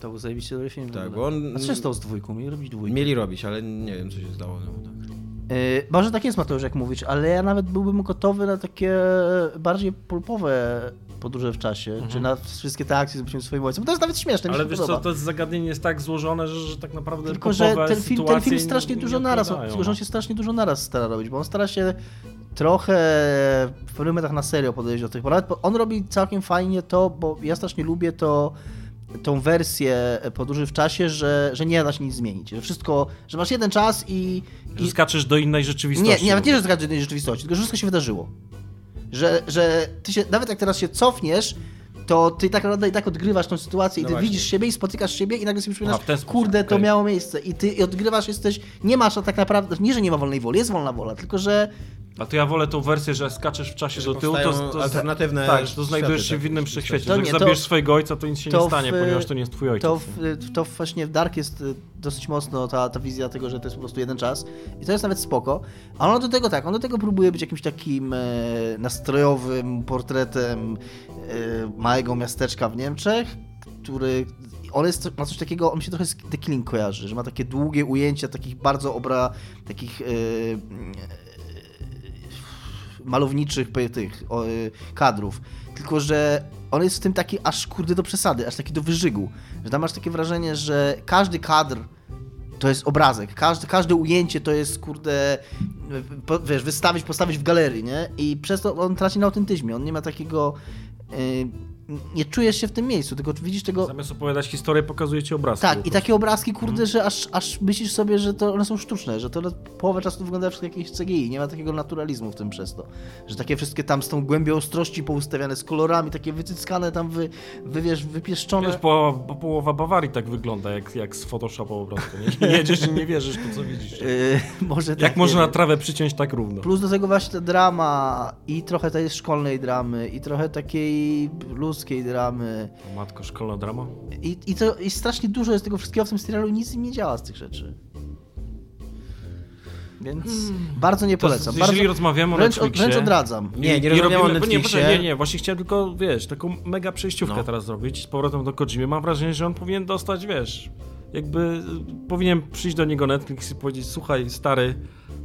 To był zajebiście dobry film. Tak, ogóle. bo on- A co się stało z dwójką? Mieli robić dwójkę. Mieli robić, ale nie wiem, co się stało. No, tak. Yy, może tak jest, Mateusz, jak mówisz, ale ja nawet byłbym gotowy na takie bardziej pulpowe podróże w czasie, czy na wszystkie te akcje z byciem swoim ojcem. To jest nawet śmieszne, mi Ale wiesz podoba. co, to zagadnienie jest tak złożone, że, że tak naprawdę Tylko, że ten film, ten film nie- strasznie nie dużo naraz, że no. on się strasznie dużo naraz stara robić, bo on stara się trochę w pewnych momentach na serio podejść do tych, nawet on robi całkiem fajnie to, bo ja strasznie lubię to, tą wersję podróży w czasie, że, że nie da się nic zmienić, że wszystko, że masz jeden czas i... Że i skaczesz do innej nie, rzeczywistości. nie, nawet nie, że zgadza tej rzeczywistości, tylko że wszystko się wydarzyło. Że, że ty się, nawet jak teraz się cofniesz, to ty tak naprawdę i tak odgrywasz tą sytuację i No ty właśnie. widzisz siebie i spotykasz siebie i nagle sobie przypominasz, sposób, kurde, to okej. miało miejsce i ty i odgrywasz, jesteś, nie masz tak naprawdę, nie, że nie ma wolnej woli, jest wolna wola, tylko że A to ja wolę tą wersję, że skaczesz w czasie Że do tyłu, to, to alternatywne Tak, że to znajdujesz światy, się tak, w innym w wszechświecie. To nie, jak to- zabijesz swojego ojca, to nic się to nie w- stanie, ponieważ to nie jest twój ojciec. to, w, to właśnie w Dark jest y, dosyć mocno ta, ta wizja tego, że to jest po prostu jeden czas i to jest nawet spoko, a on do tego tak, on do tego próbuje być jakimś takim e, nastrojowym portretem e, małego miasteczka w Niemczech, który on jest, ma coś takiego, on mi się trochę z The Killing kojarzy, że ma takie długie ujęcia takich bardzo obra, takich e, malowniczych tych o, y, kadrów. Tylko, że on jest w tym taki aż kurde do przesady, aż taki do wyżygu. Że tam masz takie wrażenie, że każdy kadr to jest obrazek, każde, każde ujęcie to jest kurde, po, wiesz, wystawić, postawić w galerii, nie? I przez to on traci na autentyczmie, on nie ma takiego... y, nie czujesz się w tym miejscu, tylko widzisz tego... Zamiast opowiadać historię, pokazuje ci obrazki. Tak, i takie obrazki, kurde, Mhm. że aż, aż myślisz sobie, że to one są sztuczne, że to połowę czasu wygląda wszystko jak jakieś CGI, nie ma takiego naturalizmu w tym przez to. Że takie wszystkie tam z tą głębią ostrości poustawiane, z kolorami, takie wycyckane tam, wy, wy wiesz, wypieszczone. Wiesz, połowa, bo połowa Bawarii tak wygląda, jak, jak z Photoshopa po prostu. Nie, jedziesz i nie wierzysz to, co widzisz. <laughs> Yy, może tak, Jak nie można trawę przyciąć tak równo? Plus do tego właśnie ta drama i trochę tej szkolnej dramy i trochę takiej ludzkiej dramy O Matko, szkolna drama? i, i to i strasznie dużo jest tego wszystkiego w tym serialu i nic im nie działa z tych rzeczy. Więc bardzo nie Hmm. To, polecam. jeżeli bardzo, rozmawiamy o wręcz, Netflixie... wręcz odradzam. Nie, nie rozmawiamy o robimy- nie, Netflixie. poczekaj, nie, nie, właśnie chciałem tylko, wiesz, taką mega przejściówkę No. teraz zrobić z powrotem do Kojimy. Mam wrażenie, że on powinien dostać, wiesz, jakby y, powinien przyjść do niego Netflix i powiedzieć, słuchaj, stary,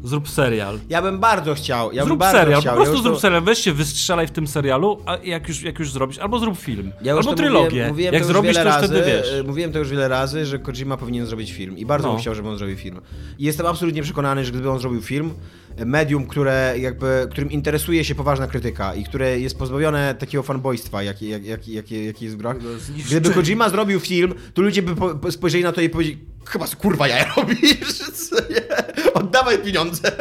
zrób serial. Ja bym bardzo chciał, ja zrób bardzo serial, chciał. po prostu ja zrób to- serial, weź się, wystrzelaj w tym serialu, a jak już, jak już zrobisz, albo zrób film, Ja albo trylogię. Mówiłem, mówiłem jak to zrobisz, to razy, wtedy wiesz. e, Mówiłem to już wiele razy, że Kojima powinien zrobić film i bardzo No. bym chciał, żeby on zrobił film. I jestem absolutnie przekonany, że gdyby on zrobił film, medium, które jakby, którym interesuje się poważna krytyka i które jest pozbawione takiego fanboystwa, jaki, jak, jak, jak, jaki jest w grach. Gdyby Kojima zrobił film, to ludzie by po, po spojrzeli na to i powiedzieli, chyba kurwa ja robisz, <laughs> oddawaj pieniądze.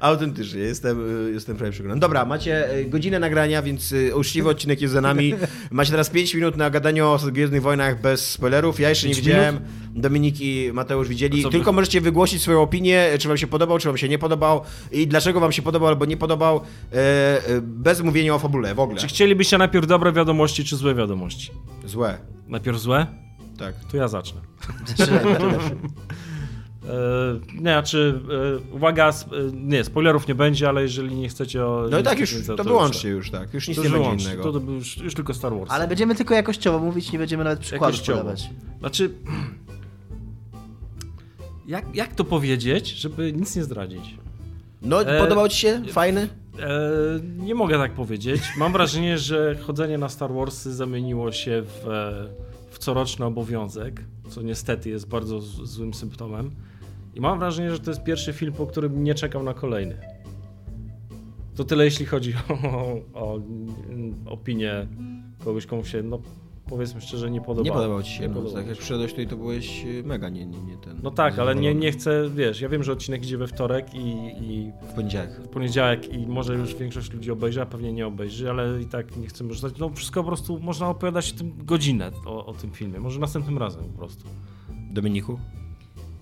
Autentycznie, jestem, y, jestem prawie przekonany. Dobra, macie y, godzinę nagrania, więc y, uczciwy odcinek jest za nami. Macie teraz 5 minut na gadanie o Gwiezdnych Wojnach bez spoilerów. Ja jeszcze nie widziałem. Dominik i Mateusz widzieli. Tylko możecie wygłosić swoją opinię, czy wam się podobał, czy wam się nie podobał i dlaczego wam się podobał albo nie podobał, e, e, bez mówienia o fabule w ogóle. Czy chcielibyście najpierw dobre wiadomości, czy złe wiadomości? Złe, Najpierw złe? tak. To ja zacznę. E, <laughs> nie, znaczy, e, uwaga, sp- e, nie, spoilerów nie będzie, ale jeżeli nie chcecie o... No i tak już, to, to wyłączcie już, tak. Już nic To nie będzie wyłączcie, innego. To, to był już, już tylko Star Wars. Ale będziemy tylko jakościowo mówić, nie będziemy nawet przykładów Jakościowo. podawać. Znaczy, jak, jak to powiedzieć, żeby nic nie zdradzić? No, E, podobał ci się? Fajny? E, nie mogę tak powiedzieć. Mam wrażenie, że chodzenie na Star Warsy zamieniło się w, e, w coroczny obowiązek, co niestety jest bardzo z, złym symptomem. I mam wrażenie, że to jest pierwszy film, po którym nie czekam na kolejny. To tyle, jeśli chodzi <laughs> o, o, mm, opinię kogoś, komu się, no powiedzmy szczerze, nie podobało. Nie podobał ci się, Nie podobało. Tak jak przyszedłeś tutaj, to byłeś y, mega nie, nie, nie ten... No tak, ale nie, nie chcę, wiesz, ja wiem, że odcinek idzie we wtorek i, i W poniedziałek. w poniedziałek i może już większość ludzi obejrzy, a pewnie nie obejrzy, ale i tak nie chcemy rzucać. No wszystko po prostu można opowiadać tym godzinę o, o tym filmie, może następnym razem po prostu. Dominiku?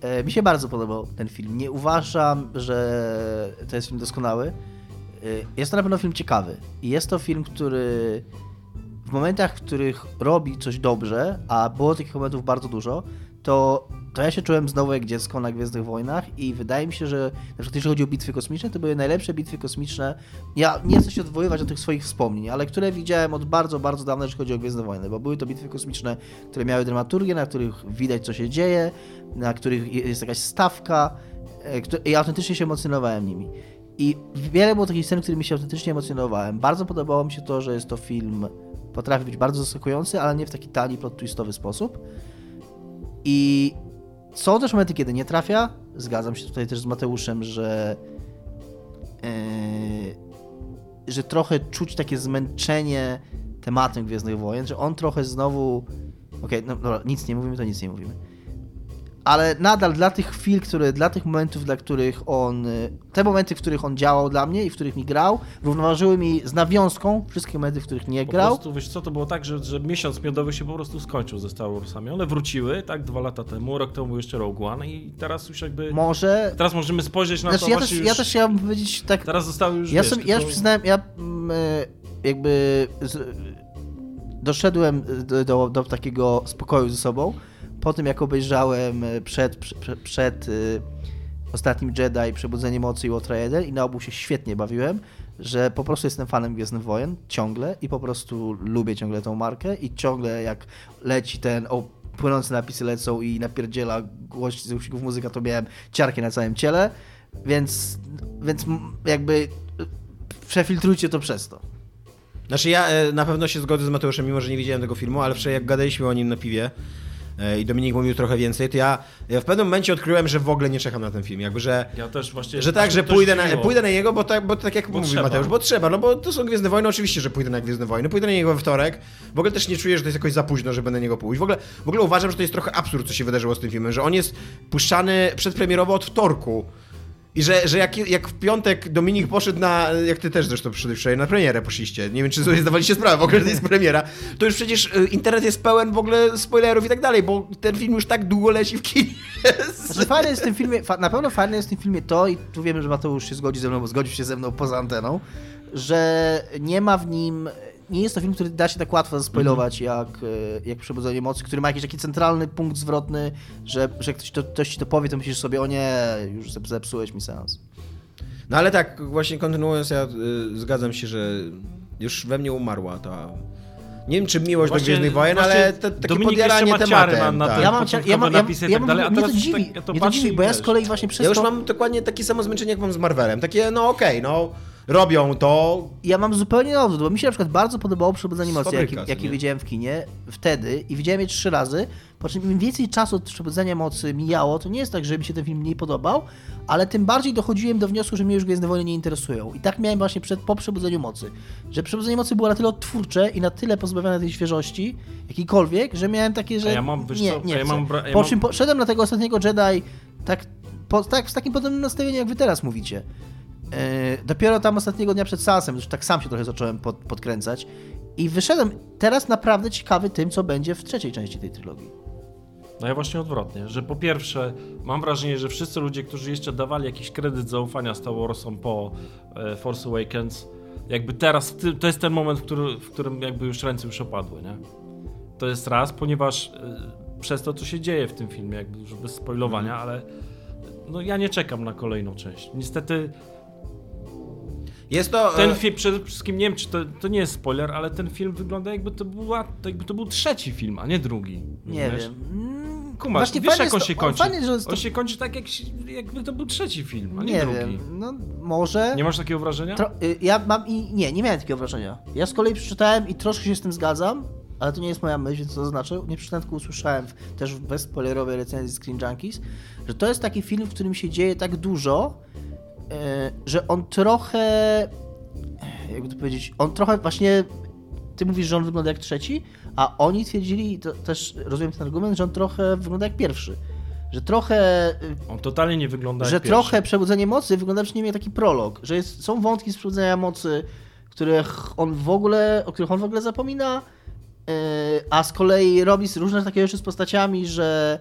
E, Mi się bardzo podobał ten film. Nie uważam, że to jest film doskonały. E, Jest to na pewno film ciekawy. I jest to film, który w momentach, w których robi coś dobrze, a było takich momentów bardzo dużo, to, to ja się czułem znowu jak dziecko na Gwiezdnych Wojnach i wydaje mi się, że na przykład jeżeli chodzi o bitwy kosmiczne, to były najlepsze bitwy kosmiczne. Ja nie chcę się odwoływać do tych swoich wspomnień, ale które widziałem od bardzo, bardzo dawna, jeżeli chodzi o Gwiezdne Wojny, bo były to bitwy kosmiczne, które miały dramaturgię, na których widać co się dzieje, na których jest jakaś stawka e, i autentycznie się emocjonowałem nimi. I wiele było takich scen, którymi się autentycznie emocjonowałem. Bardzo podobało mi się to, że jest to film, potrafi być bardzo zaskakujący, ale nie w taki tani, plot twistowy sposób. I są też momenty, kiedy nie trafia. Zgadzam się tutaj też z Mateuszem, że yy, że trochę czuć takie zmęczenie tematem Gwiezdnych Wojen, że on trochę znowu okej, no dobra, nic nie mówimy, to nic nie mówimy. Ale nadal dla tych chwil, które, dla tych momentów, dla których on, y, te momenty, w których on działał dla mnie i w których mi grał, równoważyły mi z nawiązką wszystkie momenty, w których nie Po grał. prostu, wiesz co, to było tak, że, że miesiąc miodowy się po prostu skończył ze Star Warsami. One wróciły, tak, dwa lata temu, rok temu jeszcze Rogue One i teraz już jakby... Może. Teraz możemy spojrzeć na Znaczy, to ja, też, już... ja też chciałbym powiedzieć tak. Teraz zostały już, Ja, wiesz, sobie, ja już przyznałem, ja mm, e, jakby z, doszedłem do, do, do takiego spokoju ze sobą po tym, jak obejrzałem e, przed, przed, przed ostatnim Jedi, Przebudzenie Mocy i 1 i na obu się świetnie bawiłem, że po prostu jestem fanem Gwiezdnych Wojen ciągle i po prostu lubię ciągle tą markę i ciągle jak leci ten o, płynące napisy lecą i napierdziela głośność z uścików muzyka, to miałem ciarkę na całym ciele, więc, więc jakby y, przefiltrujcie to przez to. Znaczy ja e, na pewno się zgodzę z Mateuszem, mimo że nie widziałem tego filmu, ale wczoraj jak gadaliśmy o nim na piwie, e, i Dominik mówił trochę więcej, to ja, ja w pewnym momencie odkryłem, że w ogóle nie czekam na ten film. Jakby, że, Ja też właśnie... że tak, aż że pójdę na, pójdę na niego, bo tak, bo tak jak Bo mówi trzeba. Mateusz, bo trzeba, no bo to są Gwiezdne Wojny, oczywiście, że pójdę na Gwiezdne Wojny, pójdę na niego we wtorek, w ogóle też nie czuję, że to jest jakoś za późno, żeby na niego pójść. W ogóle, w ogóle uważam, że to jest trochę absurd, co się wydarzyło z tym filmem, że on jest puszczany przedpremierowo od wtorku. I że, że jak, jak w piątek Dominik poszedł na, jak ty też zresztą przyszedłeś wczoraj, na premierę poszliście, nie wiem czy sobie zdawaliście sprawę w ogóle, że jest premiera, to już przecież y, internet jest pełen w ogóle spoilerów i tak dalej, bo ten film już tak długo leci w kinie. <laughs> Znaczy, fajne jest w tym filmie, na pewno fajne jest w tym filmie to, i tu wiem, że Mateusz się zgodzi ze mną, bo zgodził się ze mną poza anteną, że nie ma w nim, nie jest to film, który da się tak łatwo zaspoilować jak, e, jak Przebudzenie Mocy, który ma jakiś taki centralny punkt zwrotny, że, że jak ktoś, to, ktoś ci to powie, to myślisz sobie, o nie, już zep- zepsułeś mi seans. No ale tak, właśnie kontynuując, ja y, zgadzam się, że już we mnie umarła ta... Nie wiem, czy miłość do Właśnie- Gwiezdnych Wojen, ale te, takie Dominik podjaranie tematem. na- na tak. Ja mam, cia- ja mam, ja, napisy i ja tak mam, dalej, a mnie to dziwi, tak- ja to mnie to dziwi, bo ja z kolei właśnie przez Ja już to... mam dokładnie takie samo zmęczenie, jak mam z Marvelem. Takie, no okej, no, robią to, Ja mam zupełnie na odwrót, bo mi się na przykład bardzo podobało Przebudzenie Mocy, jakie, nie? widziałem w kinie wtedy i widziałem je trzy razy, po czym im więcej czasu od Przebudzenia Mocy mijało, to nie jest tak, że mi się ten film mniej podobał, ale tym bardziej dochodziłem do wniosku, że mnie już Gwiezdne Wojny nie interesują. I tak miałem właśnie przed, po Przebudzeniu Mocy, że Przebudzenie Mocy było na tyle odtwórcze i na tyle pozbawione tej świeżości, jakiejkolwiek, że miałem takie, że A ja mam, wiesz nie, nie ja mam ja po mam- czym poszedłem na tego ostatniego Jedi tak, po, tak z takim podobnym nastawieniem, jak wy teraz mówicie. E, dopiero tam ostatniego dnia przed seansem, już tak sam się trochę zacząłem pod, podkręcać i wyszedłem teraz naprawdę ciekawy tym, co będzie w trzeciej części tej trylogii. No ja właśnie odwrotnie, że po pierwsze mam wrażenie, że wszyscy ludzie, którzy jeszcze dawali jakiś kredyt zaufania Star Warsom po e, Force Awakens, jakby teraz, to jest ten moment, w, który, w którym jakby już ręce już opadły, nie? To jest raz, ponieważ e, przez to, co się dzieje w tym filmie, jakby już bez spoilowania, ale no ja nie czekam na kolejną część. Niestety jest to... ten e, film, przede wszystkim nie wiem, czy to, to nie jest spoiler, ale ten film wygląda jakby to, była, jakby to był trzeci film, a nie drugi. Nie rozumiesz? wiem. Mm, Kumasz, właśnie wiesz jak on się to- kończy? Fajnie, że to... On się kończy tak, jak, się- jakby to był trzeci film, a nie, Nie drugi. wiem, no może... Nie masz takiego wrażenia? Tro... y, Ja mam i... Nie, nie miałem takiego wrażenia. Ja z kolei przeczytałem i troszkę się z tym zgadzam, ale to nie jest moja myśl, więc to zaznaczę. Nie przeczytałem, tylko usłyszałem też w bezspoilerowej recenzji Screen Junkies, że to jest taki film, w którym się dzieje tak dużo, że on trochę... Jakby to powiedzieć... On trochę właśnie... Ty mówisz, że on wygląda jak trzeci, a oni twierdzili, to też rozumiem ten argument, że on trochę wygląda jak pierwszy. Że trochę y, On totalnie nie wygląda że jak pierwszy. trochę Przebudzenie Mocy wygląda przynajmniej jak taki prolog, że jest, są wątki z Przebudzenia Mocy, których on w ogóle, o których on w ogóle zapomina, yy, a z kolei robi różne takie rzeczy z postaciami, że,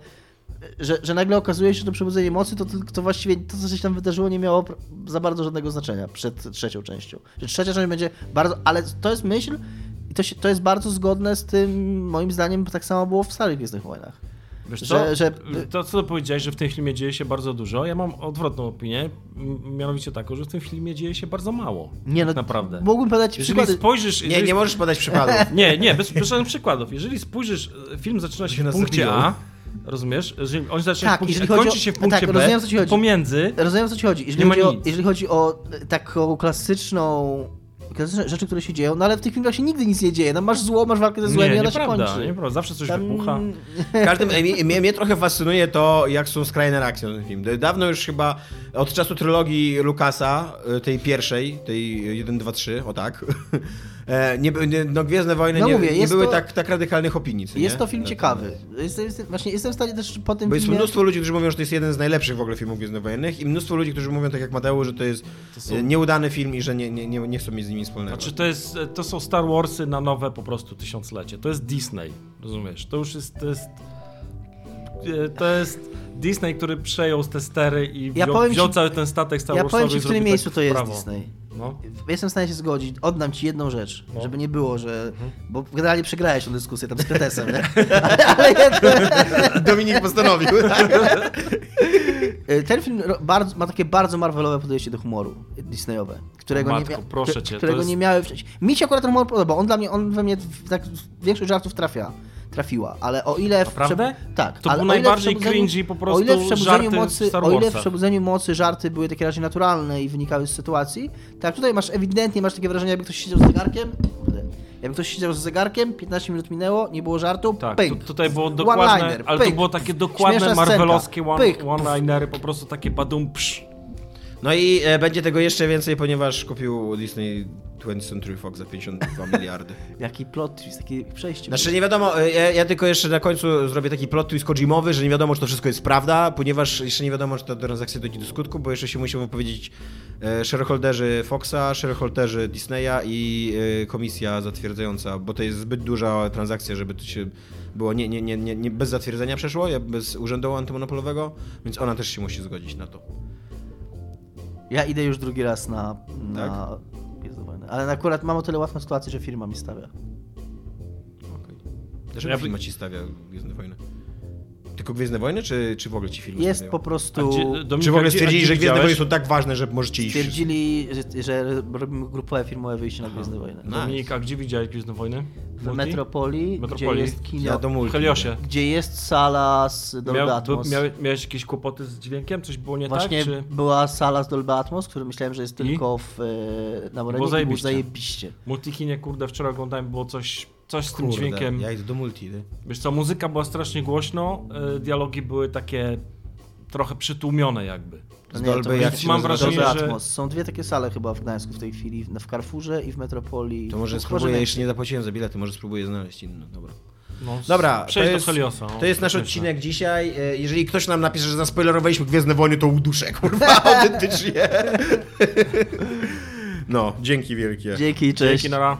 że, że nagle okazuje się, że to Przebudzenie Mocy to, to właściwie to, co się tam wydarzyło, nie miało za bardzo żadnego znaczenia przed trzecią częścią. Że trzecia część będzie bardzo, ale to jest myśl i to, się, to jest bardzo zgodne z tym, moim zdaniem, tak samo było w starych Gwiezdnych Wojnach. Wiesz że- co? że- To, co powiedziałeś, że w tym filmie dzieje się bardzo dużo, ja mam odwrotną opinię, mianowicie taką, że w tym filmie dzieje się bardzo mało. Nie, no, tak naprawdę. Mógłbym podać Jeżeli przykłady. spojrzysz... Nie, jeżeli nie możesz podać przykładów. <laughs> Nie, nie, bez, bez żadnych przykładów. Jeżeli spojrzysz, e, film zaczyna się w punkcie. A, rozumiesz? Jeżeli on zaczyna Tak, punkcie jeżeli kończy o- się w punkcie tak, B, rozumiem, co ci chodzi. pomiędzy... Rozumiem co ci chodzi. Jeżeli, Nie ma chodzi o, jeżeli chodzi o e, taką klasyczną. klasyczne rzeczy, które się dzieją, no ale w tych filmach się nigdy nic nie dzieje. No masz zło, masz walkę ze złem Nie, i ona się nieprawda, kończy. nieprawda. Zawsze coś Tam- wybucha. <laughs> Każdym mnie, mnie, mnie trochę fascynuje to, jak są skrajne reakcje na ten film. Dawno już chyba od czasu trylogii Lucasa, y, tej pierwszej, tej 1, 2, 3, o tak. <laughs> e, Nie, no Gwiezdne Wojny No nie, mówię, nie jest były to- tak, tak radykalnych opinii. Jest nie? to film Na ciekawy. Jestem, jestem, właśnie jestem w stanie też po tym Bo jest filmie... mnóstwo ludzi, którzy mówią, że to jest jeden z najlepszych w ogóle filmów Gwiezdnowojennych i mnóstwo ludzi, którzy mówią tak jak Mateusz, że to jest To są- e, nieudany film i że nie, nie, nie, nie chcą mieć z nimi wspólnego. Znaczy to, jest, to są Star Warsy na nowe po prostu tysiąclecie. To jest Disney, rozumiesz? To już jest... To jest, to jest Disney, który przejął te stery i Ja wziął, ci- wziął cały ten statek Star Ja Warsowy powiem ci, w którym miejscu tak to jest prawo. Disney. No. Jestem w stanie się zgodzić. Oddam ci jedną rzecz, No. żeby nie było, że... Bo generalnie przegrałeś tę dyskusję tam z Kretesem, nie? <laughs> ale, ale jedno... <laughs> Dominik postanowił. Y, Ten film bardzo, ma takie bardzo marvelowe podejście do humoru Disneyowe, którego, Matko, nie, mia- proszę cię, którego jest- nie miały wcześniej. Mi się akurat ten humor podoba, on dla mnie, on we mnie tak większość żartów trafia, trafiła, ale o ile... w Naprawdę? tak. To ale był najbardziej Przebudzeniu- cringy po prostu o ile w Przebudzeniu mocy, O ile w. Przebudzeniu Mocy żarty były takie raczej naturalne i wynikały z sytuacji, tak tutaj masz ewidentnie, masz takie wrażenie, jakby ktoś siedział z zegarkiem Jakby ktoś siedział z zegarkiem, 15 minut minęło, nie było żartu, Tak, tutaj było dokładne, ale to było takie dokładne marvelowskie scenka, one- one-linery, po prostu takie badum psz. No i e, będzie tego jeszcze więcej, ponieważ kupił Disney 20th Century Fox za 52 <laughs> miliardy. Jaki plot twist, takie przejście. Znaczy nie wiadomo, e, ja, ja tylko jeszcze na końcu zrobię taki plot twist Kojimowy, że nie wiadomo, czy to wszystko jest prawda, ponieważ jeszcze nie wiadomo, czy ta transakcja dojdzie do skutku, bo jeszcze się muszą wypowiedzieć e, shareholderzy Foxa, shareholderzy Disneya i e, komisja zatwierdzająca, bo to jest zbyt duża transakcja, żeby to się było nie, nie, nie, nie, bez zatwierdzenia przeszło, bez urzędu antymonopolowego, więc ona też się musi zgodzić na to. Ja idę już drugi raz na, na Tak? Gwiezdne Wojny. Ale akurat mam o tyle łatwą sytuację, że firma mi stawia. Okej. Dlaczego Ja by- firma ci stawia Gwiezdne Wojny? Tylko Gwiezdne Wojny, czy, czy w ogóle ci film Jest po A prostu... gdzie, Dominika, Czy w ogóle a stwierdzili, gdzie że Gwiezdne? Wojny są tak ważne, że możecie iść? Stwierdzili, że, że robimy grupowe firmowe wyjście na Gwiezdne Wojny. Nice. Dominika, gdzie widziałeś Gwiezdne Wojny? W? Metropolii, Metropolii. gdzie jest kino, Ja do multi. W Heliosie. gdzie jest sala z Dolby Miał, Atmos. miał, miałeś jakieś kłopoty z dźwiękiem? Coś było nie Właśnie tak? Czy... była sala z Dolby Atmos, który myślałem, że jest I? tylko w, e, na Morenie i był zajebiście. zajebiście. Multikinie, kurde, wczoraj oglądałem, było coś, coś z tym Kurde, dźwiękiem. Ja idę do multi, ty. Wiesz co, muzyka była strasznie głośno, y, dialogi były takie trochę przytłumione jakby. No nie, Dolby, to jak mam wrażenie, że- Atmos. Są dwie takie sale chyba w Gdańsku w tej chwili, w Carrefourze i w Metropolii. To może No, spróbuję, jeszcze nie zapłaciłem za bilety, może spróbuję znaleźć inną, dobra. No, Dobra, to jest, do Heliosa. no. to jest nasz Myślę. odcinek dzisiaj. E, Jeżeli ktoś nam napisze, że zaspoilerowaliśmy Gwiezdne Wojny, to uduszę, <laughs> kurwa, autentycznie. <laughs> No, dzięki wielkie. Dzięki, cześć. Dzięki, nara.